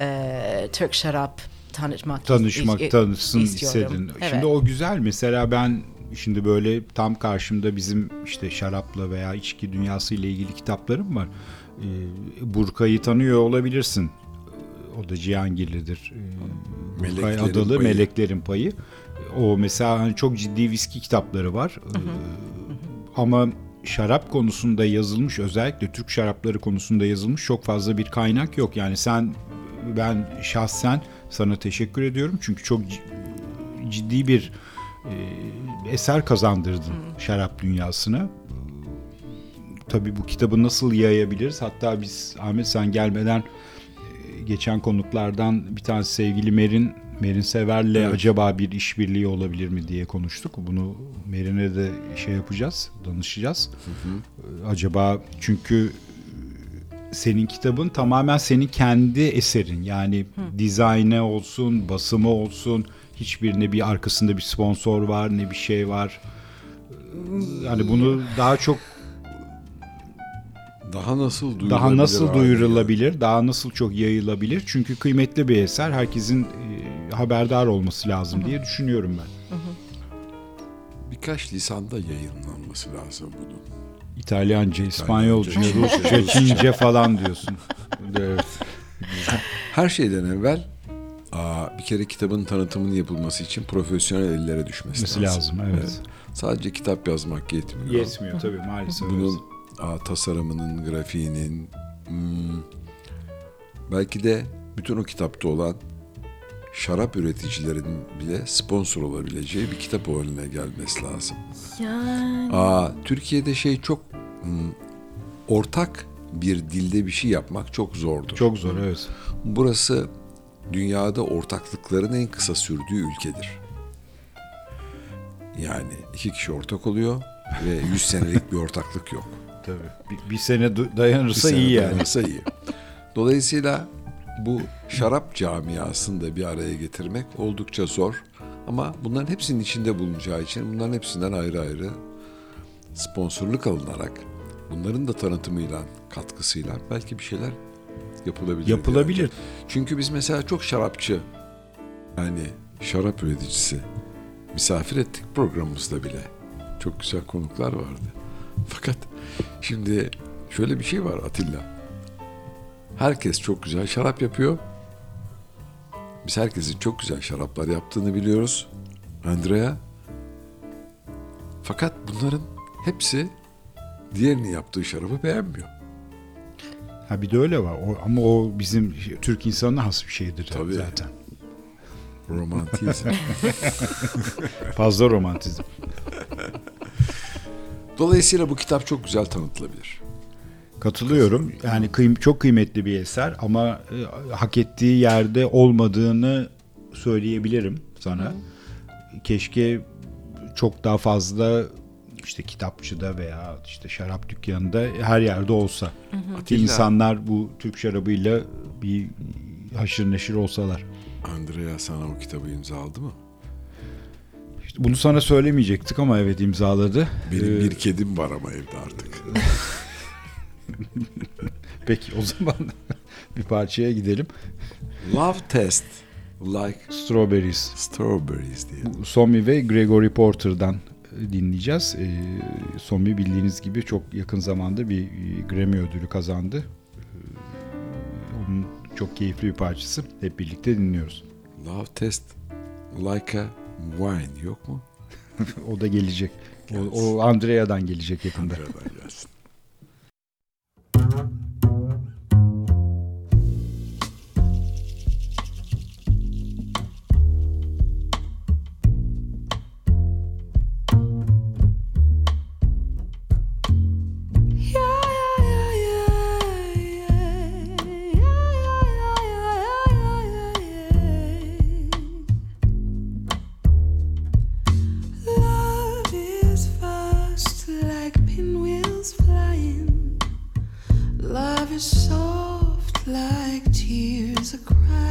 e, Türk şarap tanıtmak is- tanışmak, is- tanışsın istiyorum. istedin. Evet. Şimdi o güzel. Mesela ben şimdi böyle tam karşımda bizim işte şarapla veya içki dünyası ile ilgili kitaplarım var. Ee, Burka'yı tanıyor olabilirsin. O da Cihangirli'dir. Ee, Meleklerin Adalı Payı. Meleklerin Payı. O mesela hani çok ciddi viski kitapları var. Ee, Ama şarap konusunda yazılmış özellikle Türk şarapları konusunda yazılmış çok fazla bir kaynak yok. Yani sen ben şahsen sana teşekkür ediyorum çünkü çok ciddi bir e, eser kazandırdın şarap dünyasına. Tabii bu kitabı nasıl yayabiliriz? Hatta biz Ahmet sen gelmeden geçen konuklardan bir tanesi sevgili Merin Merin Sever'le Evet. acaba bir işbirliği olabilir mi diye konuştuk. Bunu Merin'e de şey yapacağız, danışacağız. E, Acaba çünkü senin kitabın tamamen senin kendi eserin. Yani dizaynı olsun, basımı olsun, hiçbirine bir arkasında bir sponsor var, ne bir şey var. Yani bunu daha çok Daha nasıl duyurulabilir? daha nasıl duyurulabilir, daha nasıl çok yayılabilir? Çünkü kıymetli bir eser. Herkesin e, haberdar olması lazım diye düşünüyorum ben. Birkaç lisanda yayınlanması lazım bunun. İtalyanca, İspanyolca, Rusça. Çince falan diyorsun. (laughs) Evet. Her şeyden evvel aa, bir kere kitabın tanıtımının yapılması için profesyonel ellere düşmesi Mesela lazım. lazım, evet. Sadece kitap yazmak yetmiyor. Yetmiyor tabii maalesef. Bunun aa, tasarımının, grafiğinin, hmm, belki de bütün o kitapta olan şarap üreticilerinin bile sponsor olabileceği bir kitap haline gelmesi lazım. Yani Aa, Türkiye'de şey çok hmm, ortak bir dilde bir şey yapmak çok zordur. Çok zor evet. Burası dünyada ortaklıkların en kısa sürdüğü ülkedir. Yani iki kişi ortak oluyor ve 100 senelik bir ortaklık yok. Tabii. Bir, bir sene dayanırsa Bir sene iyi yani. dayanırsa iyi. (laughs) Dolayısıyla bu şarap camiasını da bir araya getirmek oldukça zor. Ama bunların hepsinin içinde bulunacağı için bunların hepsinden ayrı ayrı sponsorluk alınarak bunların da tanıtımıyla, katkısıyla belki bir şeyler yapılabilir. Yapılabilir. yani. Çünkü biz mesela çok şarapçı yani şarap üreticisi misafir ettik programımızda bile. Çok güzel konuklar vardı. Fakat şimdi şöyle bir şey var Atilla. Herkes çok güzel şarap yapıyor. Biz herkesin çok güzel şaraplar yaptığını biliyoruz. Andrea. Fakat bunların hepsi diğerinin yaptığı şarabı beğenmiyor. Ha bir de öyle var. O, ama o bizim Türk insanına has bir şeydir Tabii. zaten. Romantizm. (laughs) Fazla romantizm. (laughs) Dolayısıyla bu kitap çok güzel tanıtılabilir. Katılıyorum. Yani kıym çok kıymetli bir eser ama e, hak ettiği yerde olmadığını söyleyebilirim sana. Keşke çok daha fazla işte kitapçıda veya işte şarap dükkanında her yerde olsa. Ki Atilla, insanlar bu Türk şarabıyla bir haşır neşir olsalar. Andrea sana o kitabı imzaladı mı? Bunu sana söylemeyecektik ama evet imzaladı. Benim Ee, bir kedim var ama evde artık. (laughs) Peki o zaman (laughs) bir parçaya gidelim. Love Test Like Strawberries. Strawberries diye. Somi ve Gregory Porter'dan e, dinleyeceğiz. Ee, Somi bildiğiniz gibi çok yakın zamanda bir e, Grammy ödülü kazandı. Ee, Onun çok keyifli bir parçası. Hep birlikte dinliyoruz. Love Test Like a Wine yok mu? (laughs) o da gelecek. O, o Andrea'dan gelecek yakında. Andrea'dan gelsin. a crime.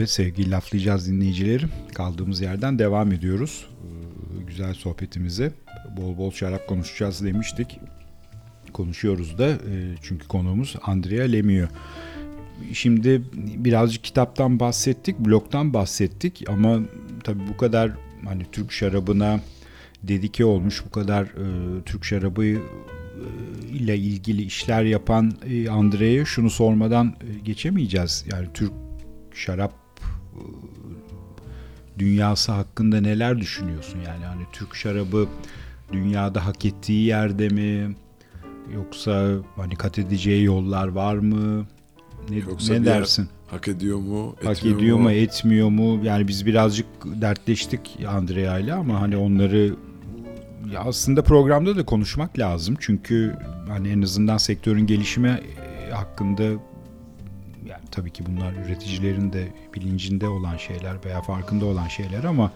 Evet sevgili laflayacağız dinleyicilerim. Kaldığımız yerden devam ediyoruz. Ee, Güzel sohbetimize. Bol bol şarap konuşacağız demiştik. Konuşuyoruz da e, çünkü konuğumuz Andrea Lemieux. Şimdi birazcık kitaptan bahsettik, bloktan bahsettik ama tabii bu kadar hani Türk şarabına dedike olmuş, bu kadar e, Türk şarabı e, ile ilgili işler yapan e, Andre'ye şunu sormadan e, geçemeyeceğiz. Yani Türk şarap dünyası hakkında neler düşünüyorsun? Yani hani Türk şarabı dünyada hak ettiği yerde mi? Yoksa hani kat edeceği yollar var mı? Ne, Yoksa ne dersin? Hak ediyor mu? Hak etmiyor ediyor mu, etmiyor mu? Yani biz birazcık dertleştik Andrea ile ama hani onları ya aslında programda da konuşmak lazım. Çünkü hani en azından sektörün gelişimi e, hakkında yani tabii ki bunlar üreticilerin de bilincinde olan şeyler veya farkında olan şeyler ama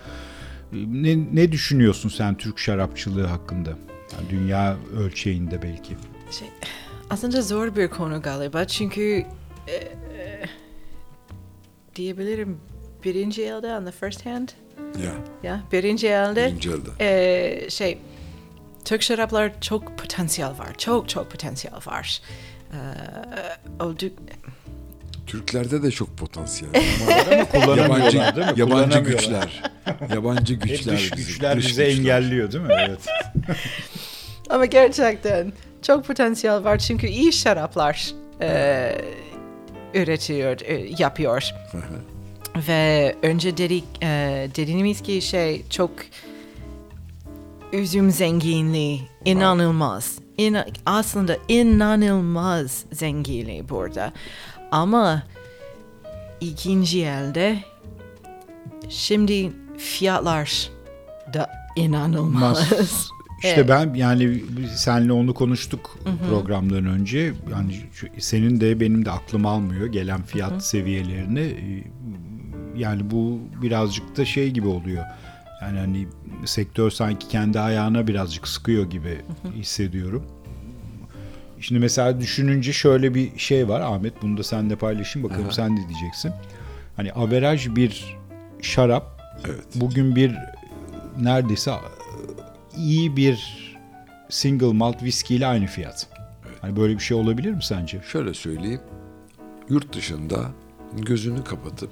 e, ne, ne düşünüyorsun sen Türk şarapçılığı hakkında? Yani dünya ölçeğinde belki. Şey, aslında zor bir konu galiba çünkü e, e, diyebilirim birinci elde on the first hand Ya ya birinci elde birinci elde. e, şey Türk şaraplar çok potansiyel var çok çok potansiyel var e, olduk Türklerde de çok potansiyel var (laughs) ama Kullanamıyorlar yabancı, değil mi? yabancı güçler. Yabancı Hep güçler. dış bizi- güçler dış bize güçler. engelliyor değil mi? Evet. (laughs) ama gerçekten çok potansiyel var çünkü iyi şaraplar e, üretiyor e, yapıyor Ve önce dedik, e, dediğimiz ki şey çok üzüm zenginliği inanılmaz. İna- aslında inanılmaz zenginliği burada. Ama ikinci elde şimdi fiyatlar da inanılmaz. (laughs) İşte Evet. ben yani senle onu konuştuk programdan önce. Yani senin de benim de aklım almıyor gelen fiyat seviyelerini. Ee, Yani bu birazcık da şey gibi oluyor. Yani hani sektör sanki kendi ayağına birazcık sıkıyor gibi hissediyorum. Şimdi mesela düşününce şöyle bir şey var Ahmet bunu da seninle paylaşayım bakalım sen ne diyeceksin. Hani averaj bir şarap Evet. bugün bir neredeyse iyi bir single malt viski ile aynı fiyat. Hani böyle bir şey olabilir mi sence? Şöyle söyleyeyim. Yurt dışında gözünü kapatıp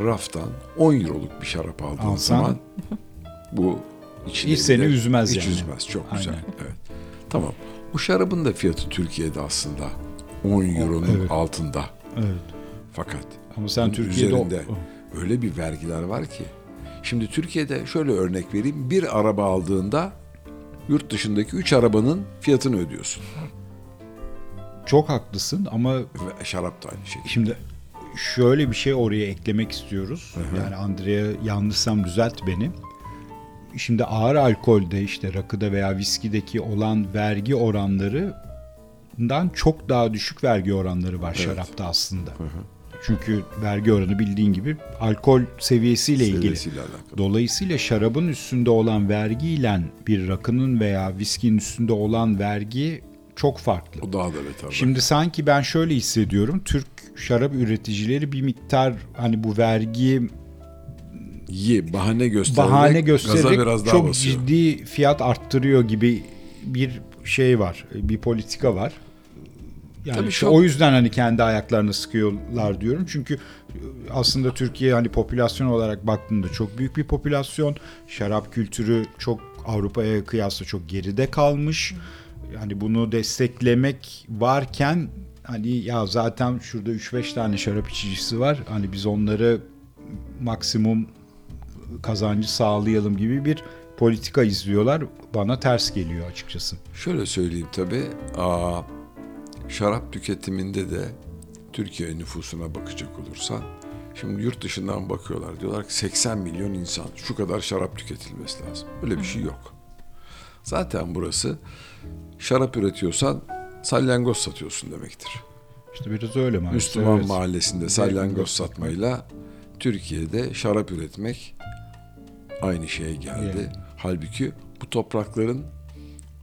raftan 10 euroluk bir şarap aldığın Alsan- zaman bu Hiç seni üzmez hiç yani. üzmez. Çok güzel. Aynen. Evet. Tamam. Bu şarabın da fiyatı Türkiye'de aslında 10 euronun evet. altında. Evet. Fakat Ama sen Türkiye'de o- üzerinde öyle bir vergiler var ki. Şimdi Türkiye'de şöyle örnek vereyim. Bir araba aldığında yurt dışındaki 3 arabanın fiyatını ödüyorsun. çok haklısın ama Ve şarap da aynı şekilde. şimdi şöyle bir şey oraya eklemek istiyoruz. Yani Andrea yanlışsam düzelt beni. Şimdi ağır alkolde işte rakıda veya viskideki olan vergi oranlarından çok daha düşük vergi oranları var şarapta aslında. Çünkü vergi oranı bildiğin gibi alkol seviyesiyle ilgili. Seviyesiyle alakalı. Dolayısıyla şarabın üstünde olan vergiyle bir rakının veya viskinin üstünde olan vergi çok farklı. O daha da beter. Şimdi sanki ben şöyle hissediyorum. Türk şarap üreticileri bir miktar hani bu vergi Ye, bahane göstererek, bahane gaza göstererek biraz daha çok basıyor. ciddi fiyat arttırıyor gibi bir şey var. Bir politika var. Yani Tabii işte çok- o yüzden hani kendi ayaklarını sıkıyorlar diyorum. Çünkü aslında Türkiye hani popülasyon olarak baktığında çok büyük bir popülasyon. Şarap kültürü çok Avrupa'ya kıyasla çok geride kalmış. Yani bunu desteklemek varken hani ya zaten şurada 3-5 tane şarap içicisi var. Hani biz onları maksimum kazancı sağlayalım gibi bir politika izliyorlar. Bana ters geliyor açıkçası. Şöyle söyleyeyim tabii. Aa, şarap tüketiminde de Türkiye nüfusuna bakacak olursan şimdi yurt dışından bakıyorlar. Diyorlar ki 80 milyon insan şu kadar şarap tüketilmesi lazım. Öyle bir şey yok. Zaten burası şarap üretiyorsan salyangoz satıyorsun demektir. İşte biraz öyle maalesef. Müslüman evet. mahallesinde salyangoz satmayla Türkiye'de şarap üretmek aynı şeye geldi. Yani. Halbuki bu toprakların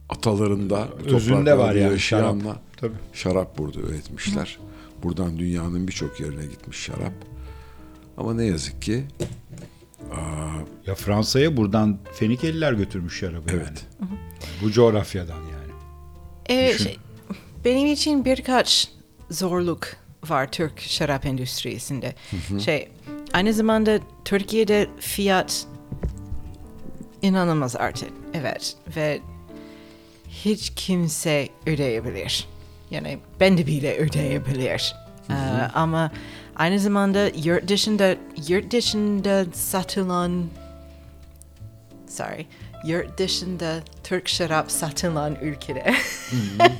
atalarında, bu Özünde topraklarda var yani yaşayanla şarap. Tabii. şarap burada üretmişler. Buradan dünyanın birçok yerine gitmiş şarap. Ama ne yazık ki Ya Fransa'ya buradan Fenikeliler götürmüş şarabı evet. yani. Bu coğrafyadan yani. Evet, Düşün. şey, benim için birkaç zorluk var Türk şarap endüstrisinde. Şey aynı zamanda Türkiye'de fiyat inanılmaz artık. Evet ve hiç kimse ödeyebilir. Yani ben de bile ödeyebilir. Ee, ama aynı zamanda yurt dışında yurt dışında satılan sorry yurt dışında Türk şarap satılan ülkede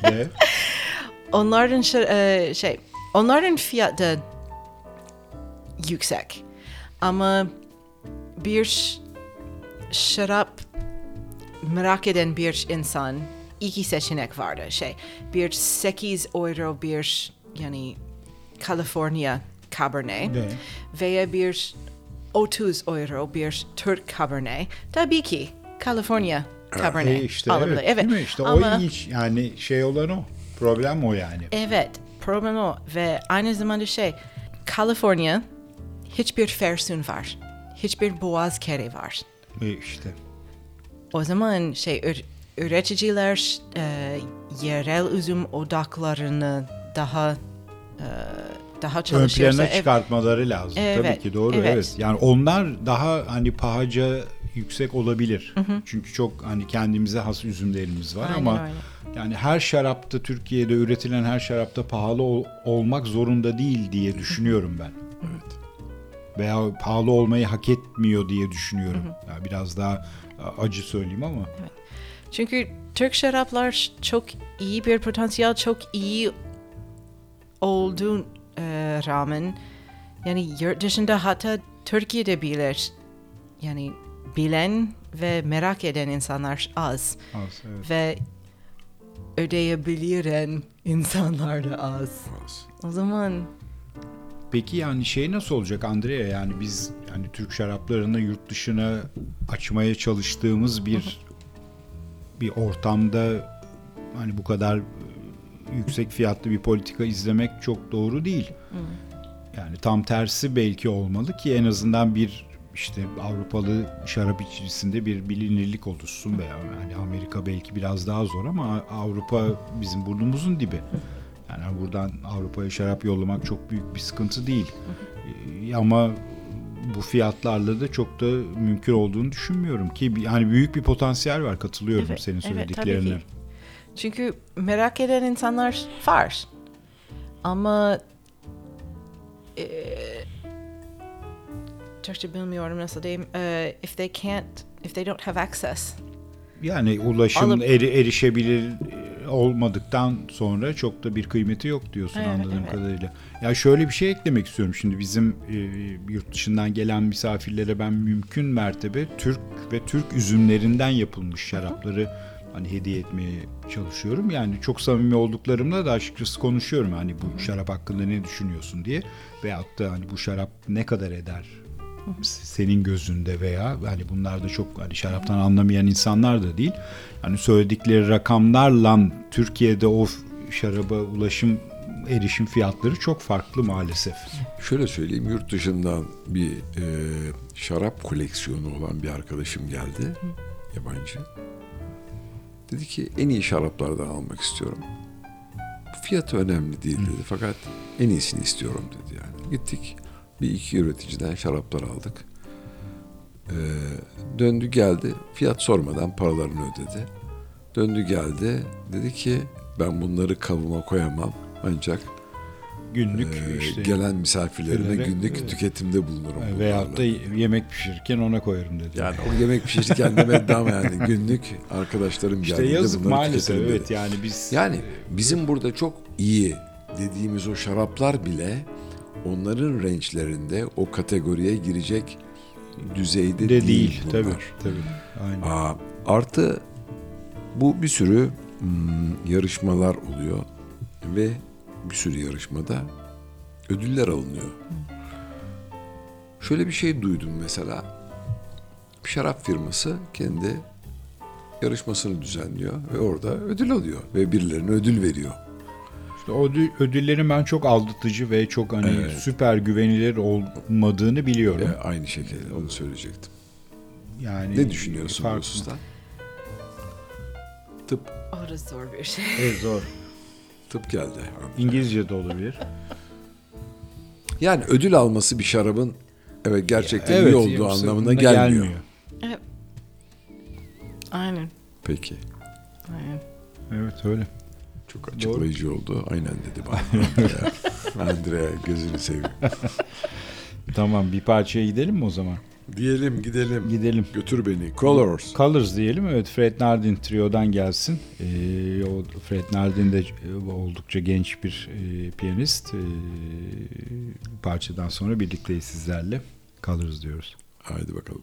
Ve (laughs) onların şa- e, şey onların fiyatı yüksek ama bir şarap merak eden bir insan iki seçenek vardı şey bir 8 euro bir yani California Cabernet Ve? veya bir 30 euro bir Türk Cabernet tabii ki California Cabernet E işte alabilir. evet, mi? İşte Ama- o ilginç yani şey olan o. Problem o yani. Evet, problem o ve aynı zamanda şey, California hiçbir fersun var, hiçbir boğaz kere var. İşte. O zaman şey ür- üreticiler e, yerel üzüm odaklarını daha e, daha Ön çalışırsa plana ev- çıkartmaları lazım. Tabii Evet, ki doğru evet. evet. Yani onlar daha hani pahaca yüksek olabilir. Çünkü çok hani kendimize has üzümlerimiz var Aynen ama öyle. yani her şarapta Türkiye'de üretilen her şarapta pahalı ol- olmak zorunda değil diye düşünüyorum ben. Veya pahalı olmayı hak etmiyor diye düşünüyorum. Yani biraz daha acı söyleyeyim ama. Çünkü Türk şaraplar çok iyi bir potansiyel, çok iyi olduğun e, rağmen yani yurt dışında hatta Türkiye'de bilir yani bilen ve merak eden insanlar az Az, evet. ve ödeyebilen insanlar da az. O zaman Peki yani şey nasıl olacak Andrea yani biz yani Türk şaraplarını yurt dışına açmaya çalıştığımız bir bir ortamda hani bu kadar yüksek fiyatlı bir politika izlemek çok doğru değil. Yani tam tersi belki olmalı ki en azından bir işte Avrupalı şarap içerisinde bir bilinirlik oluşsun veya yani Amerika belki biraz daha zor ama Avrupa bizim burnumuzun dibi. Yani buradan Avrupa'ya şarap yollamak çok büyük bir sıkıntı değil. Ee, Ama bu fiyatlarla da çok da mümkün olduğunu düşünmüyorum ki yani büyük bir potansiyel var katılıyorum Evet, senin evet, söylediklerine. ki. Çünkü merak eden insanlar var. Ama eee Türkçe bilmiyorum nasıl diyeyim. Eee, if they can't, if they don't have access. Yani ulaşım Alıp- eri, erişebilir e, olmadıktan sonra çok da bir kıymeti yok diyorsun Evet, anladığım evet. kadarıyla. Ya şöyle bir şey eklemek istiyorum şimdi bizim e, yurt dışından gelen misafirlere ben mümkün mertebe Türk ve Türk üzümlerinden yapılmış şarapları hani hediye etmeye çalışıyorum. Yani çok samimi olduklarımla da açıkçası konuşuyorum hani bu şarap hakkında ne düşünüyorsun diye veyahut da hani bu şarap ne kadar eder senin gözünde veya hani bunlar da çok hani şaraptan anlamayan insanlar da değil. Hani söyledikleri rakamlarla Türkiye'de o şaraba ulaşım erişim fiyatları çok farklı maalesef. Şöyle söyleyeyim yurt dışından bir e, şarap koleksiyonu olan bir arkadaşım geldi. Yabancı. Dedi ki en iyi şaraplardan almak istiyorum. Fiyatı önemli değil dedi. Fakat en iyisini istiyorum dedi yani. Gittik bir iki üreticiden şaraplar aldık. Ee, döndü geldi. Fiyat sormadan paralarını ödedi. Döndü geldi. Dedi ki ben bunları kabıma koyamam. Ancak Günlük ee, işte gelen misafirlerime Şeylere, günlük evet. tüketimde bulunurum. e, veyahut da yemek pişirirken ona koyarım dedi. yani o yemek pişirirken demedi ama yani günlük arkadaşlarım işte geldiğinde yazık bunları maalesef tüketirim dedi. evet yani biz Yani bizim burada çok iyi dediğimiz o şaraplar bile onların rençlerinde o kategoriye girecek düzeyde de değil, değil, bunlar. tabii tabii. Aynen. Aa, artı bu bir sürü hmm, yarışmalar oluyor ve bir sürü yarışmada ödüller alınıyor. Şöyle bir şey duydum mesela. Bir şarap firması kendi yarışmasını düzenliyor ve orada ödül alıyor ve birilerine ödül veriyor. İşte o ödül- ödüllerin ben çok aldatıcı ve çok hani Evet. süper güvenilir olmadığını biliyorum. E, aynı şekilde onu söyleyecektim. Yani Ne düşünüyorsun bu farklı. hususta? Tıp, O da zor bir şey. Evet zor. tıp geldi. İngilizce de olabilir. Yani ödül alması bir şarabın evet gerçekten Evet, iyi olduğu anlamına da gelmiyor. Aynen. Peki. Aynen. Evet öyle. Çok açıklayıcı oldu. Aynen dedi bana. (laughs) Andrea. Andrea gözünü seveyim. (laughs) Tamam bir parçaya gidelim mi o zaman? Diyelim gidelim. Gidelim. Götür beni. Colors. Colors diyelim. Evet Fred Nardin Trio'dan gelsin. Ee, o Fred Nardin de e, oldukça genç bir e, piyanist. Ee, parçadan sonra birlikteyiz sizlerle. Colors diyoruz. Haydi bakalım.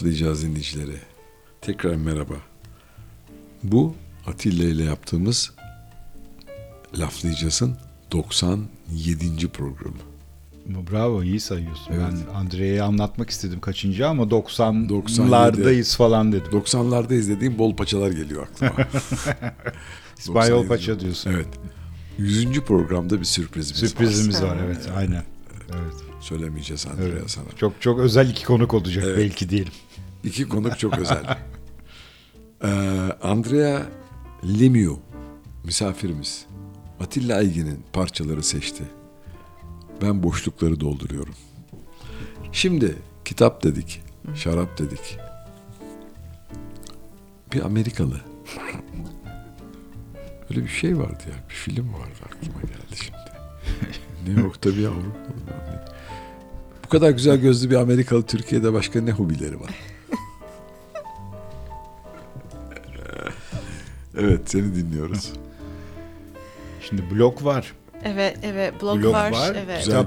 Laflayacağız dinleyicilere. Tekrar merhaba. Bu Atilla ile yaptığımız Laflayacağız'ın 97. programı. Bravo iyi sayıyorsun. Evet. Ben Andrea'ya anlatmak istedim kaçıncı ama 97. 90'lardayız falan dedim. 90'larda izlediğim bol paçalar geliyor aklıma. (laughs) İspanyol 97. paça diyorsun. Evet. 100. programda bir sürprizimiz, Sürprizimiz var. var evet aynen. Evet. Söylemeyeceğiz Andrea evet. sana. Çok çok özel iki konuk olacak Evet. belki diyelim. İki konuk çok özel. Ee, Andrea Lemieux misafirimiz. Atilla Aygin'in parçaları seçti. Ben boşlukları dolduruyorum. Şimdi kitap dedik, şarap dedik. Bir Amerikalı. Öyle bir şey vardı ya. Bir film vardı aklıma geldi şimdi. New York'ta bir Avrupa. Bu kadar güzel gözlü bir Amerikalı Türkiye'de başka ne hobileri var? Evet seni dinliyoruz. (laughs) Şimdi blog var. Evet, evet. Blog, Blog var. var, Evet. Güzel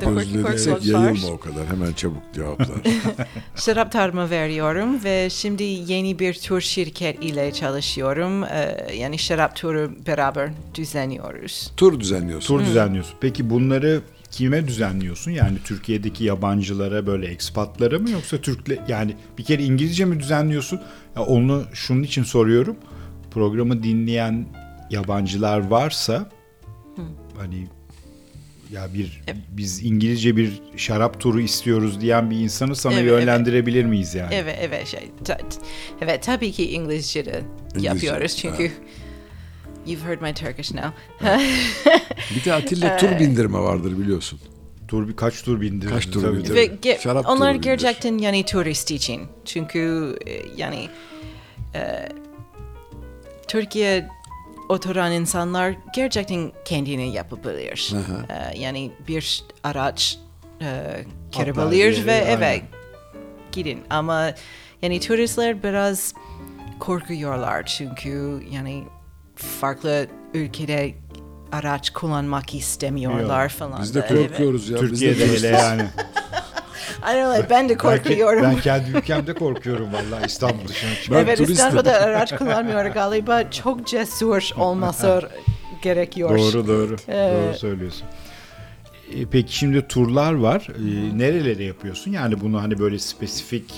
var. yayılma o kadar. Hemen çabuk cevaplar. (laughs) Şarap tarımı veriyorum ve şimdi yeni bir tur şirket ile çalışıyorum. Ee, yani şarap turu beraber düzenliyoruz. Tur düzenliyorsun. Tur düzenliyorsun. Peki bunları kime düzenliyorsun? Yani Türkiye'deki yabancılara böyle ekspatlara mı yoksa Türkle yani bir kere İngilizce mi düzenliyorsun? Ya onu şunun için soruyorum. Programı dinleyen yabancılar varsa hani ya bir biz İngilizce bir şarap turu istiyoruz diyen bir insanı sana Evet, yönlendirebilir miyiz yani? Evet, evet. Şey, ta- evet, tabii ki İngilizce de yapıyoruz çünkü you've heard my Turkish now. Bir de Atilla (laughs) tur bindirme vardır biliyorsun. Tur bir kaç tur bindirdin? Kaç tur tabii. bindirdin? Ve ge- Şarap onlar turu bindir. gerçekten yani turist için. Çünkü e, yani e, Türkiye oturan insanlar gerçekten kendini yapabilir. E, yani bir araç e, kirabilir yere, ve aynen. evet gidin. Ama yani turistler biraz korkuyorlar çünkü yani farklı ülkede araç kullanmak istemiyorlar falan. Biz de da, evet. korkuyoruz ya. Türkiye'de Biz de hele yani. (laughs) I don't ben de korkuyorum. ben kendi ülkemde korkuyorum vallahi İstanbul dışına çıkmak. Ben evet turistim. İstanbul'da araç kullanmıyor galiba. Çok cesur olması (laughs) gerekiyor. Doğru doğru. Ee, Doğru söylüyorsun. E, peki şimdi turlar var. E, nerelere yapıyorsun? Yani bunu hani böyle spesifik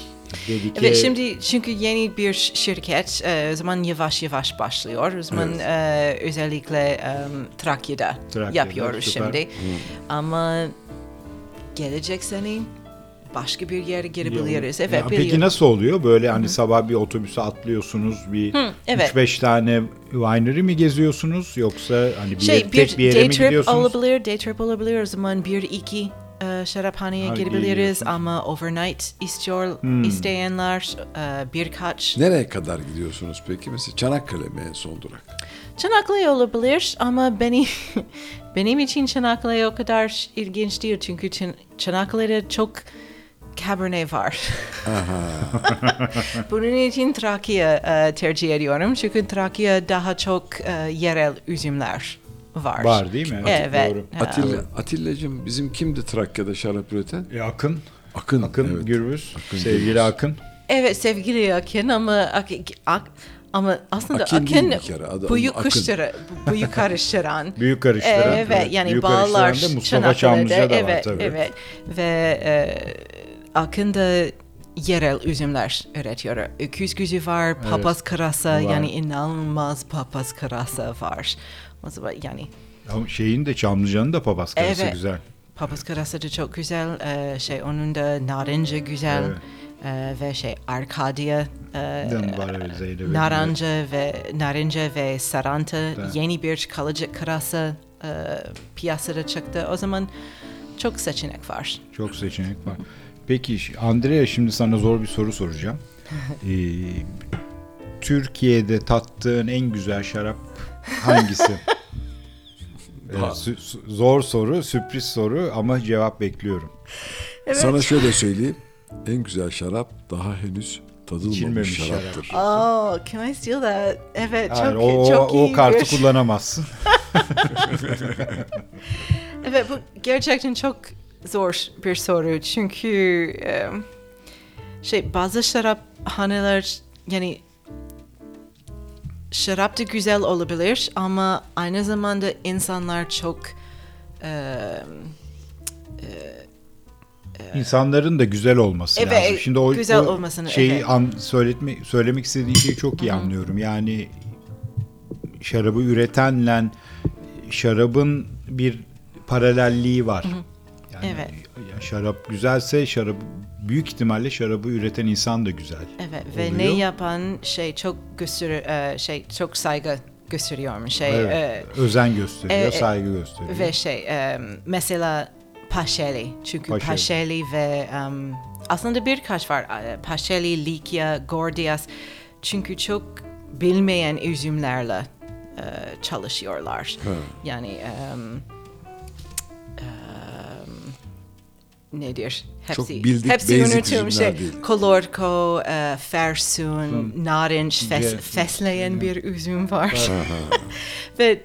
dedike Evet şimdi çünkü yeni bir şirket e, o zaman yavaş yavaş başlıyor. O zaman e, özellikle e, Trakya'da, Trakya'da, yapıyoruz süper. şimdi. Ama gelecek sene başka bir yere girebiliriz. Evet Ya peki nasıl oluyor? Böyle hani sabah bir otobüse atlıyorsunuz bir evet. 3-5 tane winery mi geziyorsunuz yoksa hani bir, şey yer- bir tek bir yere day mi trip gidiyorsunuz? olabilir, day trip olabilir. O zaman bir iki e, şaraphaneye Ha, girebiliriz ama overnight istiyor Hmm. isteyenler e, birkaç Nereye kadar gidiyorsunuz peki? Mesela Çanakkale mi en son durak? Çanakkale olabilir ama benim (laughs) benim için Çanakkale o kadar ilginç değil çünkü Çan- Çanakkale'de çok Cabernet var. (laughs) Bunun için Trakya e, tercih ediyorum çünkü Trakya daha çok e, yerel üzümler var. Var değil mi? Evet. Doğru. Ha. Atilla, Atilla'cığım bizim kimdi Trakya'da şarap üreten? E, Akın, Akın. Akın evet. Gürbüz, Akın sevgili Gürbüz. Akın. Evet sevgili Akın ama Ak, Ak- ama aslında Akin bir kere, adı- buyu Akın. karıştıran, karıştıran. (laughs) Büyük karıştıran. Evet, yani Büyük bağlar karıştıran da Mustafa. Çamlıca da var evet, tabii. Evet, ve e, Akın'da yerel üzümler üretiyor. Öküz güzü var, papaz karası, Var. yani inanılmaz papaz karası var. O zaman yani Ama şeyin de Çamlıca'nın da papaz karısı Evet. güzel. papaz karası da çok güzel. E, şey onun da narince güzel. Evet. E, ve şey Arkadia e, evet. Naranca ve narince ve saranta Evet. yeni bir kalıcı karası e, piyasada çıktı. O zaman çok seçenek var. Çok seçenek var. Peki Andrea şimdi sana zor bir soru soracağım. (laughs) Ee, Türkiye'de tattığın en güzel şarap hangisi? (laughs) Evet, zor soru, sürpriz soru ama cevap bekliyorum. Sana şöyle söyleyeyim. En güzel şarap daha henüz tadılmamış İçilmemiş şaraptır. Oh, can I steal that? Evet, Yani çok, o, çok o iyi kartı bir- (laughs) kullanamazsın. Evet, bu gerçekten çok zor bir soru çünkü e, şey bazı şaraphaneler yani şarap da güzel olabilir ama aynı zamanda insanlar çok e, İnsanların da güzel olması Evet, lazım. Şimdi o, güzel o olmasını, şeyi evet. an, söyletme, söylemek istediğin şeyi çok iyi anlıyorum. Yani şarabı üretenle şarabın bir paralelliği var. Yani Evet. ya şarap güzelse şarap büyük ihtimalle şarabı üreten insan da güzel. Evet ve oluyor. ne yapan şey çok göster e, şey çok saygı gösteriyor şey Evet. e, Özen gösteriyor, e, e, saygı gösteriyor. ve şey e, mesela Paşeli çünkü Paşeli. Paşeli, ve em, aslında birkaç var E, Paşeli, Likya, Gordias çünkü çok bilmeyen üzümlerle e, çalışıyorlar. Yani em, nedir? Hepsi, Çok bildik, hepsi basic üzümler Şey, değil. Kolorko, e, Fersun, Narinç, fes, Ce- fesleğen bir üzüm var. (laughs) Ve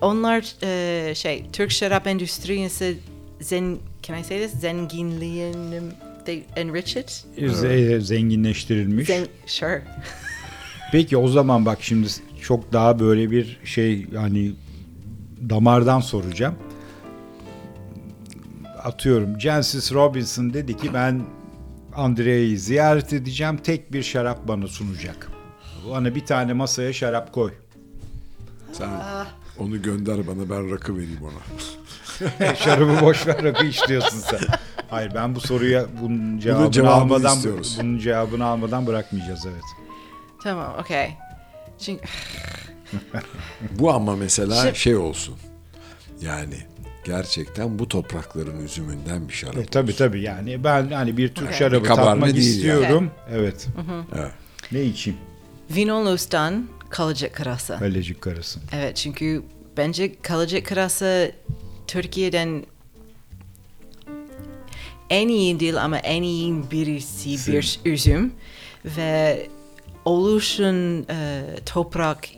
onlar e, şey Türk şarap endüstrisi zen can I say this zenginliğin they enrich it Z- zenginleştirilmiş. Zen, sure Peki o zaman bak şimdi çok daha böyle bir şey hani damardan soracağım. Atıyorum Jancis Robinson dedi ki ben Andrea'yı ziyaret edeceğim. Tek bir şarap bana sunacak. Bana bir tane masaya şarap koy. Sen onu gönder bana ben rakı vereyim ona. (laughs) Şarabı boş ver rakı iç diyorsun sen. Hayır ben bu soruya bunun cevabını, cevabını almadan istiyoruz. bunun cevabını almadan bırakmayacağız evet. tamam okay çünkü Bu ama mesela Şimdi- şey olsun. Yani gerçekten bu toprakların üzümünden bir şarap. E, tabii tabii yani ben hani bir Türk Okay. şarabı Bir tatmak istiyorum. Evet. Evet. Ne içeyim? Vinolus'tan kalıcı kırası Kalecik karısı. evet çünkü bence kalıcı kırası Türkiye'den en iyi değil ama en iyi birisi bir üzüm ve oluşun e, toprak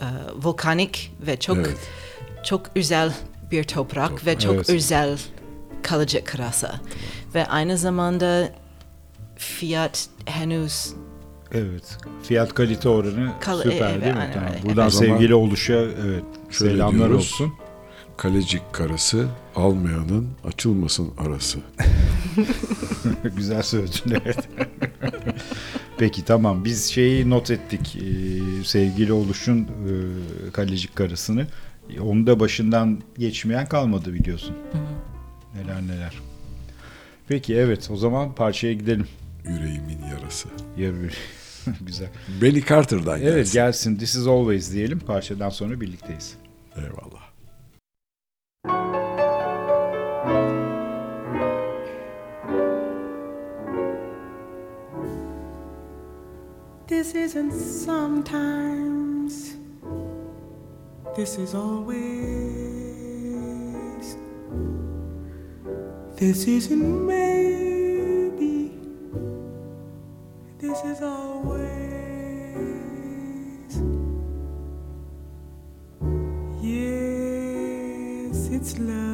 e, volkanik ve çok Evet. çok özel bir toprak ve çok Evet. özel kalıcı kırası ve aynı zamanda fiyat henüz Evet. Fiyat kalite oranı Kal- süper evet, değil mi? Tamam. öyle. Buradan O sevgili oluşa evet selamlar diyoruz. olsun. Kalecik karası almayanın açılmasın arası. (laughs) Güzel söyledin evet. Peki tamam biz şeyi not ettik Ee, sevgili oluşun e, kalecik karısını. Onu da başından geçmeyen kalmadı biliyorsun. Neler neler. Peki evet o zaman parçaya gidelim. Yüreğimin yarası. Yarı (laughs) Güzel. Benny Carter'dan gelsin. Evet gelsin This is always diyelim. Parçadan sonra birlikteyiz. Eyvallah. This isn't sometimes. This is always. This isn't maybe. This is always. Yes, it's love.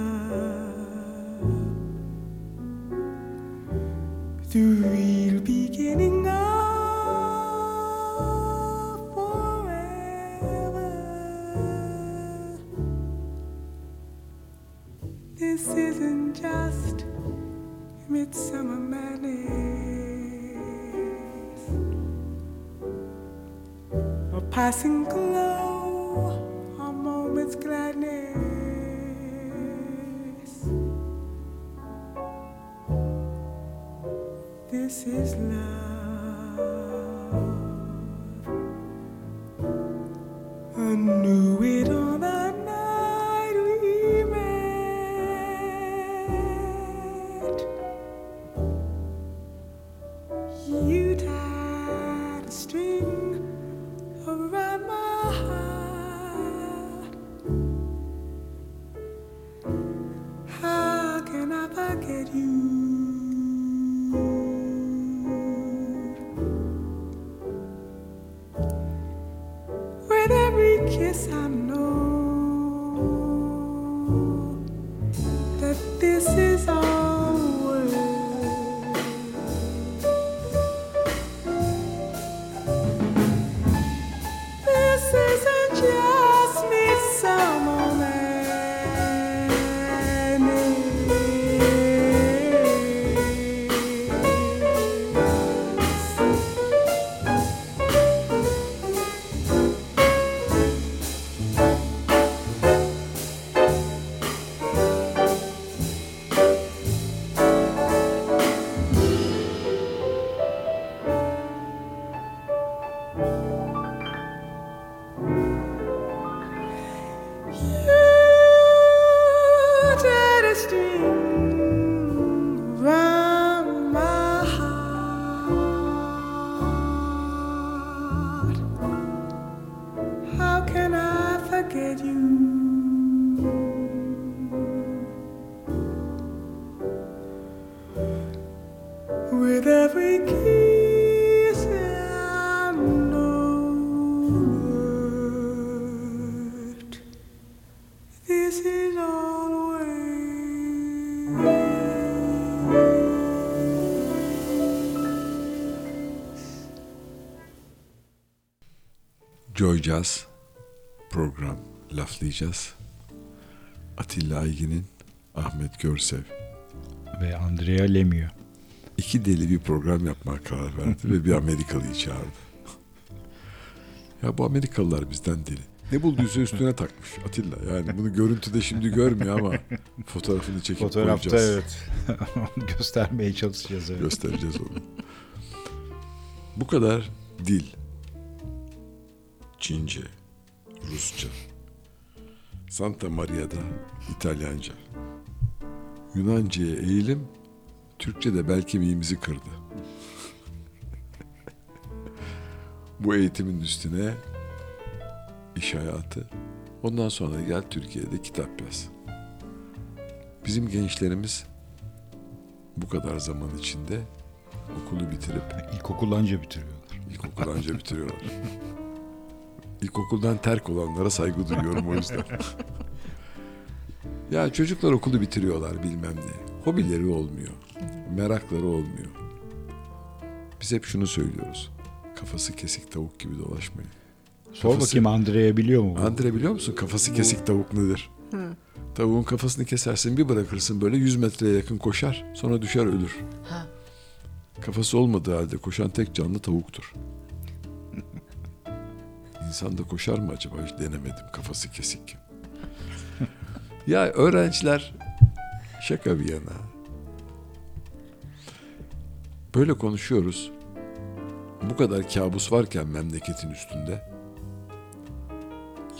Jazz program laflayacağız. Atilla Aygin'in Ahmet Görsev Ve Andrea Lemio. iki deli bir program yapmaya karar verdi (laughs) ve bir Amerikalıyı çağırdı. Ya bu Amerikalılar bizden deli. Ne bulduysa üstüne takmış Atilla. Yani bunu görüntüde şimdi görmüyor ama fotoğrafını çekip Fotoğrafta koyacağız. evet. (laughs) Göstermeye çalışacağız evet. Göstereceğiz onu. Bu kadar dil. Çince, Rusça, Santa Maria'da İtalyanca, Yunanca'ya eğilim, Türkçe'de bel kemiğimizi kırdı. (laughs) Bu eğitimin üstüne iş hayatı, ondan sonra gel Türkiye'de kitap yaz. Bizim gençlerimiz bu kadar zaman içinde okulu bitirip İlkokul anca bitiriyorlar. ilkokul anca bitiriyorlar. (laughs) İlkokuldan terk olanlara saygı duyuyorum o yüzden. ya çocuklar okulu bitiriyorlar bilmem ne. Hobileri olmuyor. Merakları olmuyor. Biz hep şunu söylüyoruz. Kafası kesik tavuk gibi dolaşmayın. Sor Kafası- bakayım Andrea biliyor mu? Andre biliyor musun kafası kesik tavuk nedir? Tavuğun kafasını kesersin bir bırakırsın böyle 100 metreye yakın koşar sonra düşer ölür. Ha. Kafası olmadığı halde koşan tek canlı tavuktur. İnsan da koşar mı acaba hiç denemedim kafası kesik. (laughs) ya öğrenciler şaka bir yana. Böyle konuşuyoruz. Bu kadar kabus varken memleketin üstünde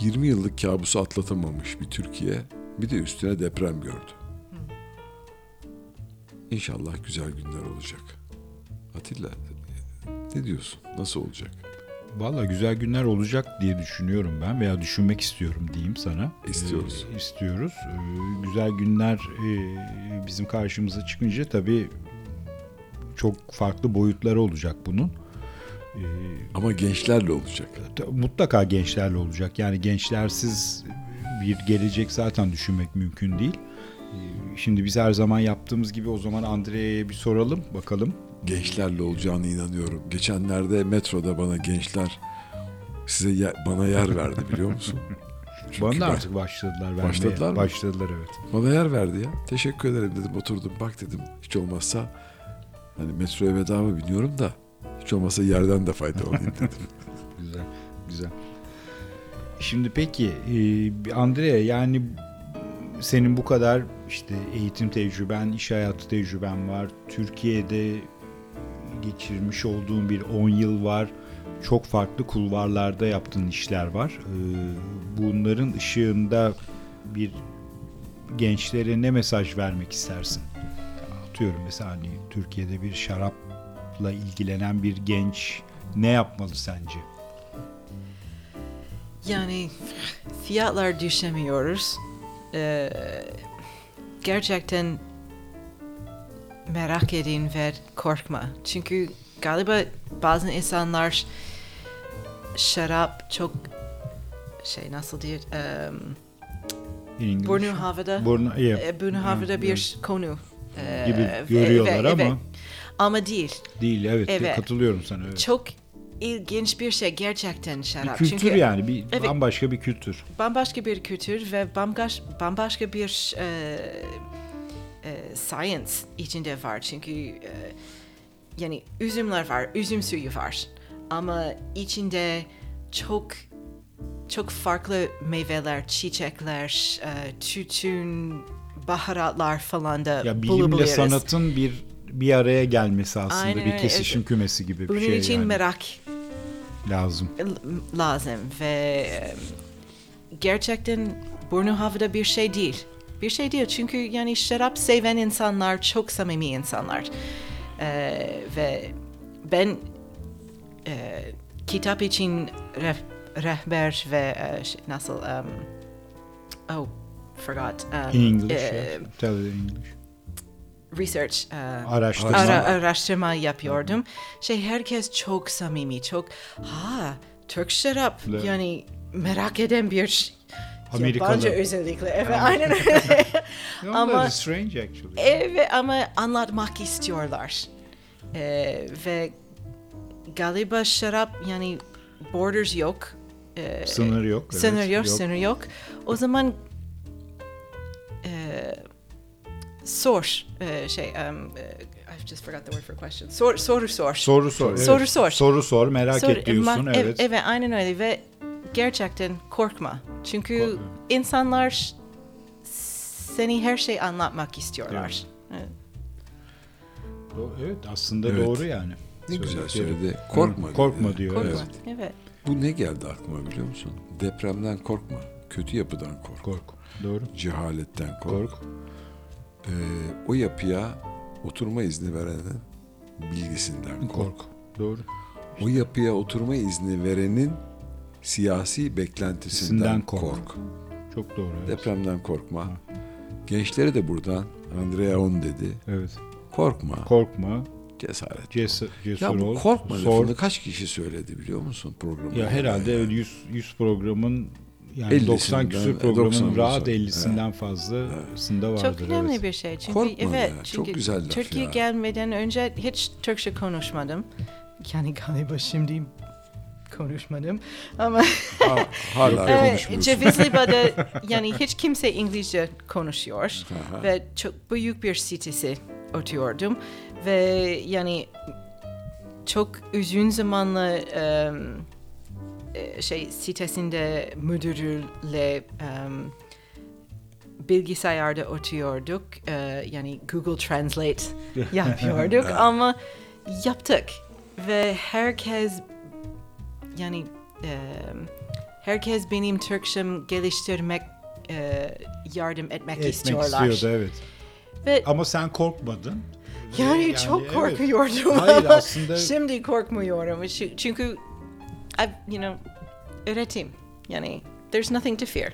20 yıllık kabusu atlatamamış bir Türkiye bir de üstüne deprem gördü. İnşallah güzel günler olacak. Atilla ne diyorsun? Nasıl olacak? Valla güzel günler olacak diye düşünüyorum ben veya düşünmek istiyorum diyeyim sana. İstiyoruz. Ee, istiyoruz. Ee, güzel günler e, bizim karşımıza çıkınca tabii çok farklı boyutları olacak bunun. Ee, Ama gençlerle olacak. ta- mutlaka gençlerle olacak. Yani gençlersiz bir gelecek zaten düşünmek mümkün değil. Ee, Şimdi biz her zaman yaptığımız gibi o zaman Andrea'ya bir soralım bakalım. Gençlerle olacağına inanıyorum. Geçenlerde metroda bana gençler size ye- bana yer verdi biliyor musun? (laughs) Çünkü Bana da artık başladılar vermeye. Başladılar mı? Başladılar evet. Bana yer verdi ya. Teşekkür ederim dedim oturdum. Bak dedim hiç olmazsa hani metroya veda mı biniyorum da hiç olmazsa yerden de faydalanayım (laughs) dedim. Güzel, güzel. Şimdi peki e, Andrea yani senin bu kadar işte eğitim tecrüben, iş hayatı tecrüben var. Türkiye'de geçirmiş olduğun bir 10 yıl var. Çok farklı kulvarlarda yaptığın işler var. E, Bunların ışığında bir gençlere ne mesaj vermek istersin? Atıyorum mesela hani Türkiye'de bir şarapla ilgilenen bir genç ne yapmalı sence? Yani fiyatlar düşemiyoruz. Ee, gerçekten merak edin ve korkma. Çünkü galiba bazı insanlar şarap çok şey nasıl diyor um, In English. burnu havada Burnu, yeah. burnu havada bir konu e, Gibi ve- görüyorlar ve- ama evet. ama değil. değil evet, Evet. katılıyorum sana evet. Çok ilginç bir şey gerçekten bir şarap. kültür Çünkü yani bir Evet. bambaşka bir kültür. bambaşka bir kültür ve bambaş, bambaşka bir e, science içinde var. Çünkü e, yani üzümler var, üzüm suyu var. Ama içinde çok çok farklı meyveler, çiçekler, e, tütün, baharatlar falan da Ya bilimle sanatın bir bir araya gelmesi aslında Aynen bir kesişim kümesi gibi bir Bunun şey için yani. merak lazım. lazım ve e, gerçekten burnu havada bir şey değil. Bir şey değil çünkü yani şarap seven insanlar çok samimi insanlar. E, ve ben e, kitap için reh- rehber ve e, şey- nasıl um, oh forgot um, In English, e, yes. Tell it in English. research, e, Araştırma. ara- araştırma yapıyordum. Şey herkes çok samimi, çok ha Türk şarap Evet. yani merak eden bir Amerikalı. yabancı özellikle. Evet, aynen öyle. (laughs) Ama strange actually. Evet ama anlatmak istiyorlar. Ee, ve galiba şarap yani borders yok. Ee, Sınır yok. evet, Sınır yok, sınır yok. O zaman e, sor e, şey um, e, I've just forgot the word for question. Sor, soru sor. Soru sor. evet. Soru sor. Soru sor. Merak Sor- et diyorsun. ma- ev- evet. evet, aynen öyle ve gerçekten korkma. Çünkü Korkma. insanlar seni her şey anlatmak istiyorlar. Evet. Do- Evet aslında Evet. doğru yani. Ne güzel Söyledikleri. söyledi. Korkma. Korkma diyor. Korkma. Evet. Evet. Bu ne geldi aklıma biliyor musun? Depremden korkma. Kötü yapıdan kork. Kork. Doğru. Cehaletten kork. Kork. Ee, o yapıya oturma izni verenin bilgisinden kork. Kork. Doğru. O yapıya oturma izni verenin siyasi beklentisinden Sinden kork. kork. Çok doğru. Evet. Depremden korkma. Gençlere de buradan Andrea On dedi. evet. Korkma. Korkma. cesaret. Cesur, cesur Ya bu ol. korkma Sor. lafını kaç kişi söyledi biliyor musun programda? Ya herhalde öyle 100, 100 programın yani 50'sinden, 90 küsur 90'ından programın rahat sonra. 50'sinden fazlasında vardır. Çok önemli evet. bir şey. Çünkü Korkma evet, ya, çok çünkü güzel laf Türkiye ya. gelmeden önce hiç Türkçe konuşmadım. Yani galiba şimdi konuşmadım ama Ha, hala (laughs) Evet. Cevizli'de (laughs) yani hiç kimse İngilizce konuşuyor Aha. ve çok büyük bir sitesi oturdum ve yani çok uzun zamanla em, e, şey sitesinde müdürle em, bilgisayarda oturuyorduk E, yani Google Translate (laughs) yapıyorduk ama yaptık ve herkes yani em, herkes benim Türkçem geliştirmek e, yardım etmek, Etmek istiyorlar. istiyordu evet. Ve Ama sen korkmadın. yani, Yani çok evet. korkuyordum. Hayır (laughs) aslında Şimdi korkmuyorum. Çü- Çünkü I, you know, öğretim. Yani there's nothing to fear.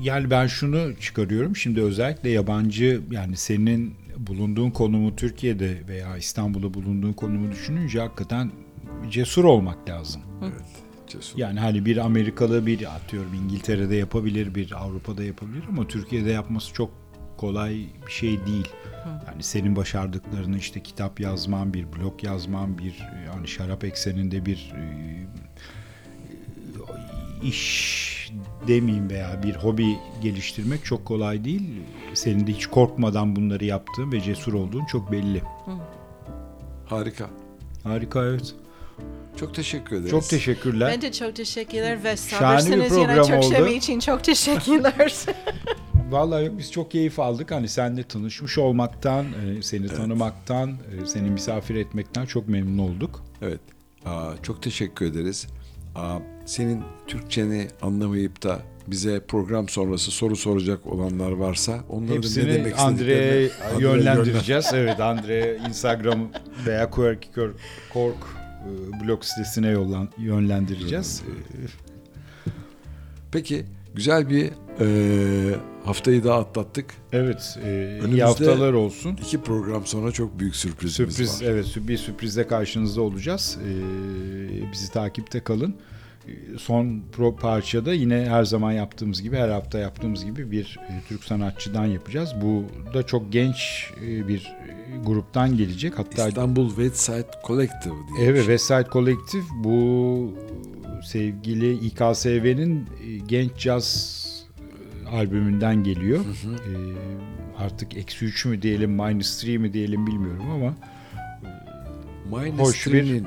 yani ben şunu çıkarıyorum şimdi özellikle yabancı yani senin bulunduğun konumu Türkiye'de veya İstanbul'da bulunduğun konumu düşününce hakikaten cesur olmak lazım. Cesur. Yani hani bir Amerikalı bir atıyorum İngiltere'de yapabilir, bir Avrupa'da yapabilir ama Türkiye'de yapması çok kolay bir şey değil. Yani senin başardıklarını işte kitap yazman, bir blog yazman, bir yani şarap ekseninde bir e, iş demeyeyim veya bir hobi geliştirmek çok kolay değil. Senin de hiç korkmadan bunları yaptığın ve cesur olduğun çok belli. Harika. Harika evet. Çok teşekkür ederiz. Çok teşekkürler. Ben de çok teşekkürler ve sabırsınız yine program Türkçem oldu. için çok teşekkürler. (laughs) Vallahi yok, biz çok keyif aldık. Hani seninle tanışmış olmaktan, e, seni tanımaktan, e, seni misafir etmekten çok memnun olduk. Evet. Aa, çok teşekkür ederiz. Aa, senin Türkçeni anlamayıp da bize program sonrası soru soracak olanlar varsa onları da ne Hepsini demek Andre'ye istediklerini Andre'ye yönlendireceğiz. evet Andre Instagram veya Quirky Kork blog sitesine yollan, yönlendireceğiz. Peki güzel bir e, haftayı daha atlattık. Evet, e, Önümüzde- iyi haftalar olsun. İki program sonra çok büyük sürprizimiz Sürpriz, var. evet bir sürprizle karşınızda olacağız. Ee, bizi takipte kalın. Son pro parçada yine her zaman yaptığımız gibi, her hafta yaptığımız gibi bir e, Türk sanatçıdan yapacağız. Bu da çok genç e, bir e, gruptan gelecek. Hatta İstanbul Website Collective diye. Evet, şey. West Side Collective bu sevgili İKSV'nin genç caz albümünden geliyor. E, artık eksi 3 mü diyelim, minus 3 mi diyelim bilmiyorum ama Minus hoş bir-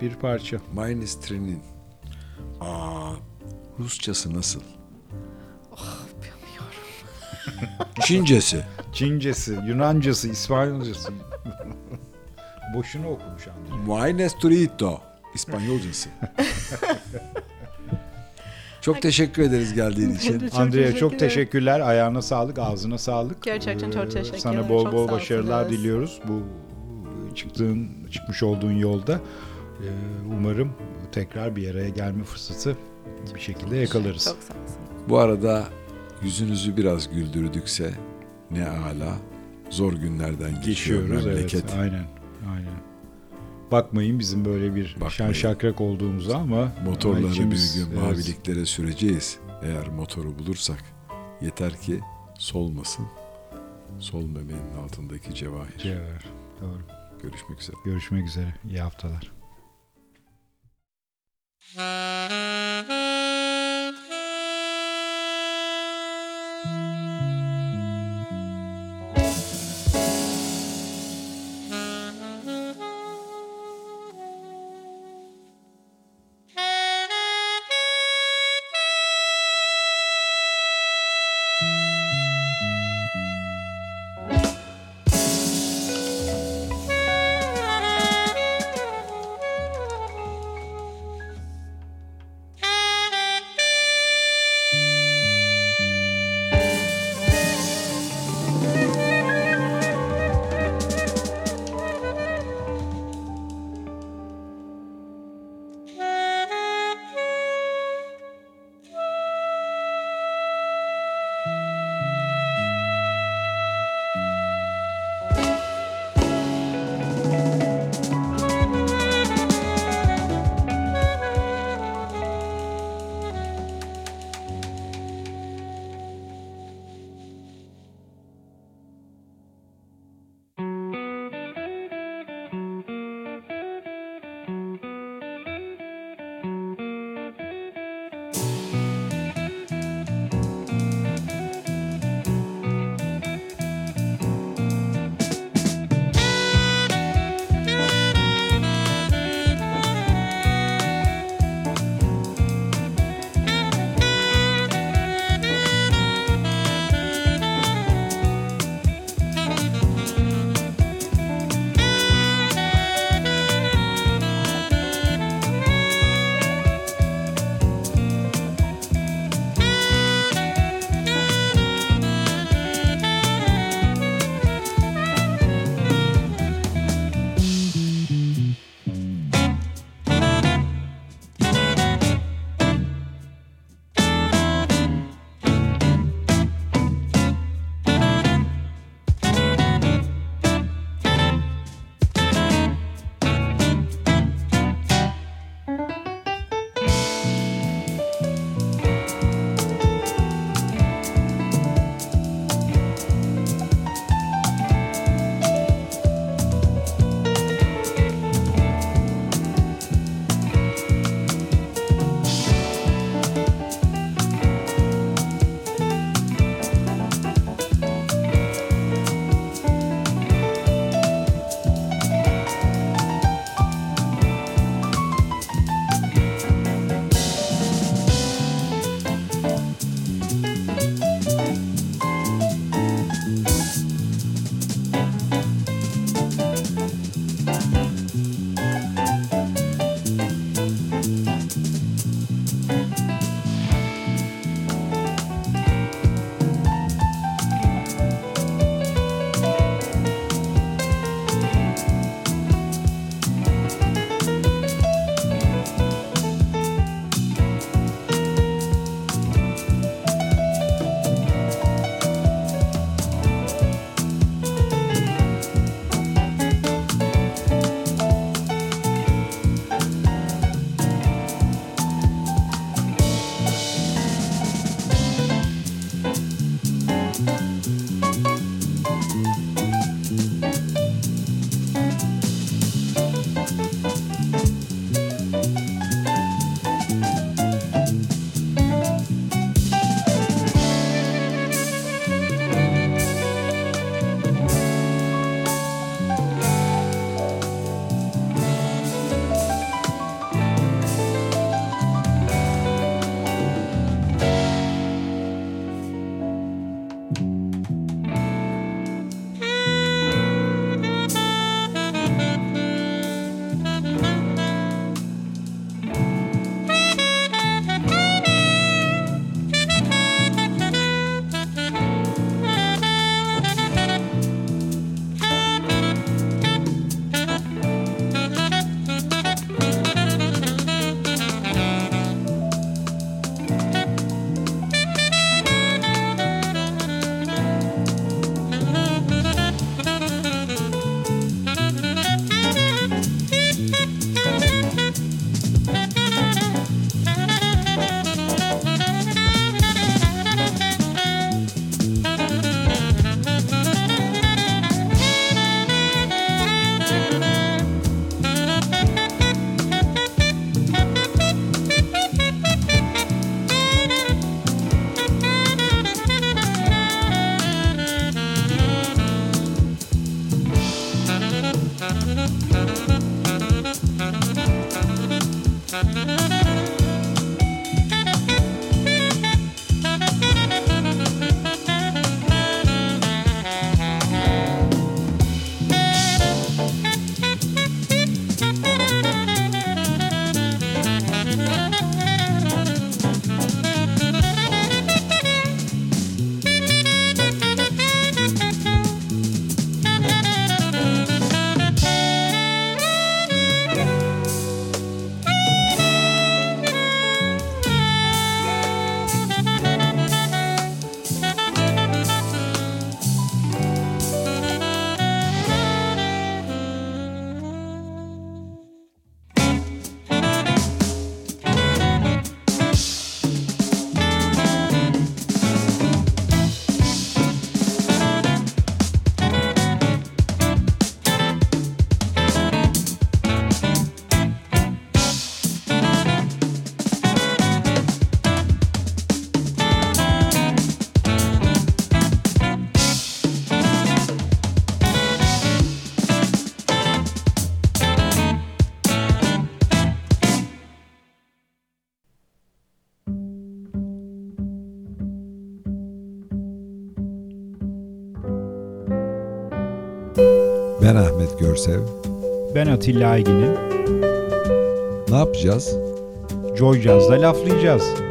bir parça. Minus Three'nin Aa, Rusçası nasıl? Çincesi. Çincesi, Yunancası, İspanyolcası. (laughs) Boşuna okumuş Andre. Minus Trito. İspanyolcası. çok teşekkür ederiz geldiğin için. Çok Andrea çok teşekkürler. Ayağına sağlık, ağzına sağlık. Gerçekten çok Ee, teşekkürler. Sana bol Çok bol sağ başarılar diliyoruz bu çıktığın çıkmış olduğun yolda. Ee, Umarım tekrar bir araya gelme fırsatı bir şekilde yakalarız. Çok sağ olsun. Bu arada yüzünüzü biraz güldürdükse ne ala. zor günlerden geçiyor Geçiyoruz memleket. evet. Aynen. Aynen. Bakmayın bizim böyle bir şen Bakmayın. şakrak olduğumuza ama Motorları içimiz- bir gün evet, maviliklere süreceğiz. Eğer motoru bulursak yeter ki solmasın. Sol memenin altındaki cevahir. cevher. Doğru. Görüşmek üzere. Görüşmek üzere. İyi haftalar. Uh-huh. Ben Atilla Aygin'im. Ne yapacağız? Joy Jazz'da laflayacağız.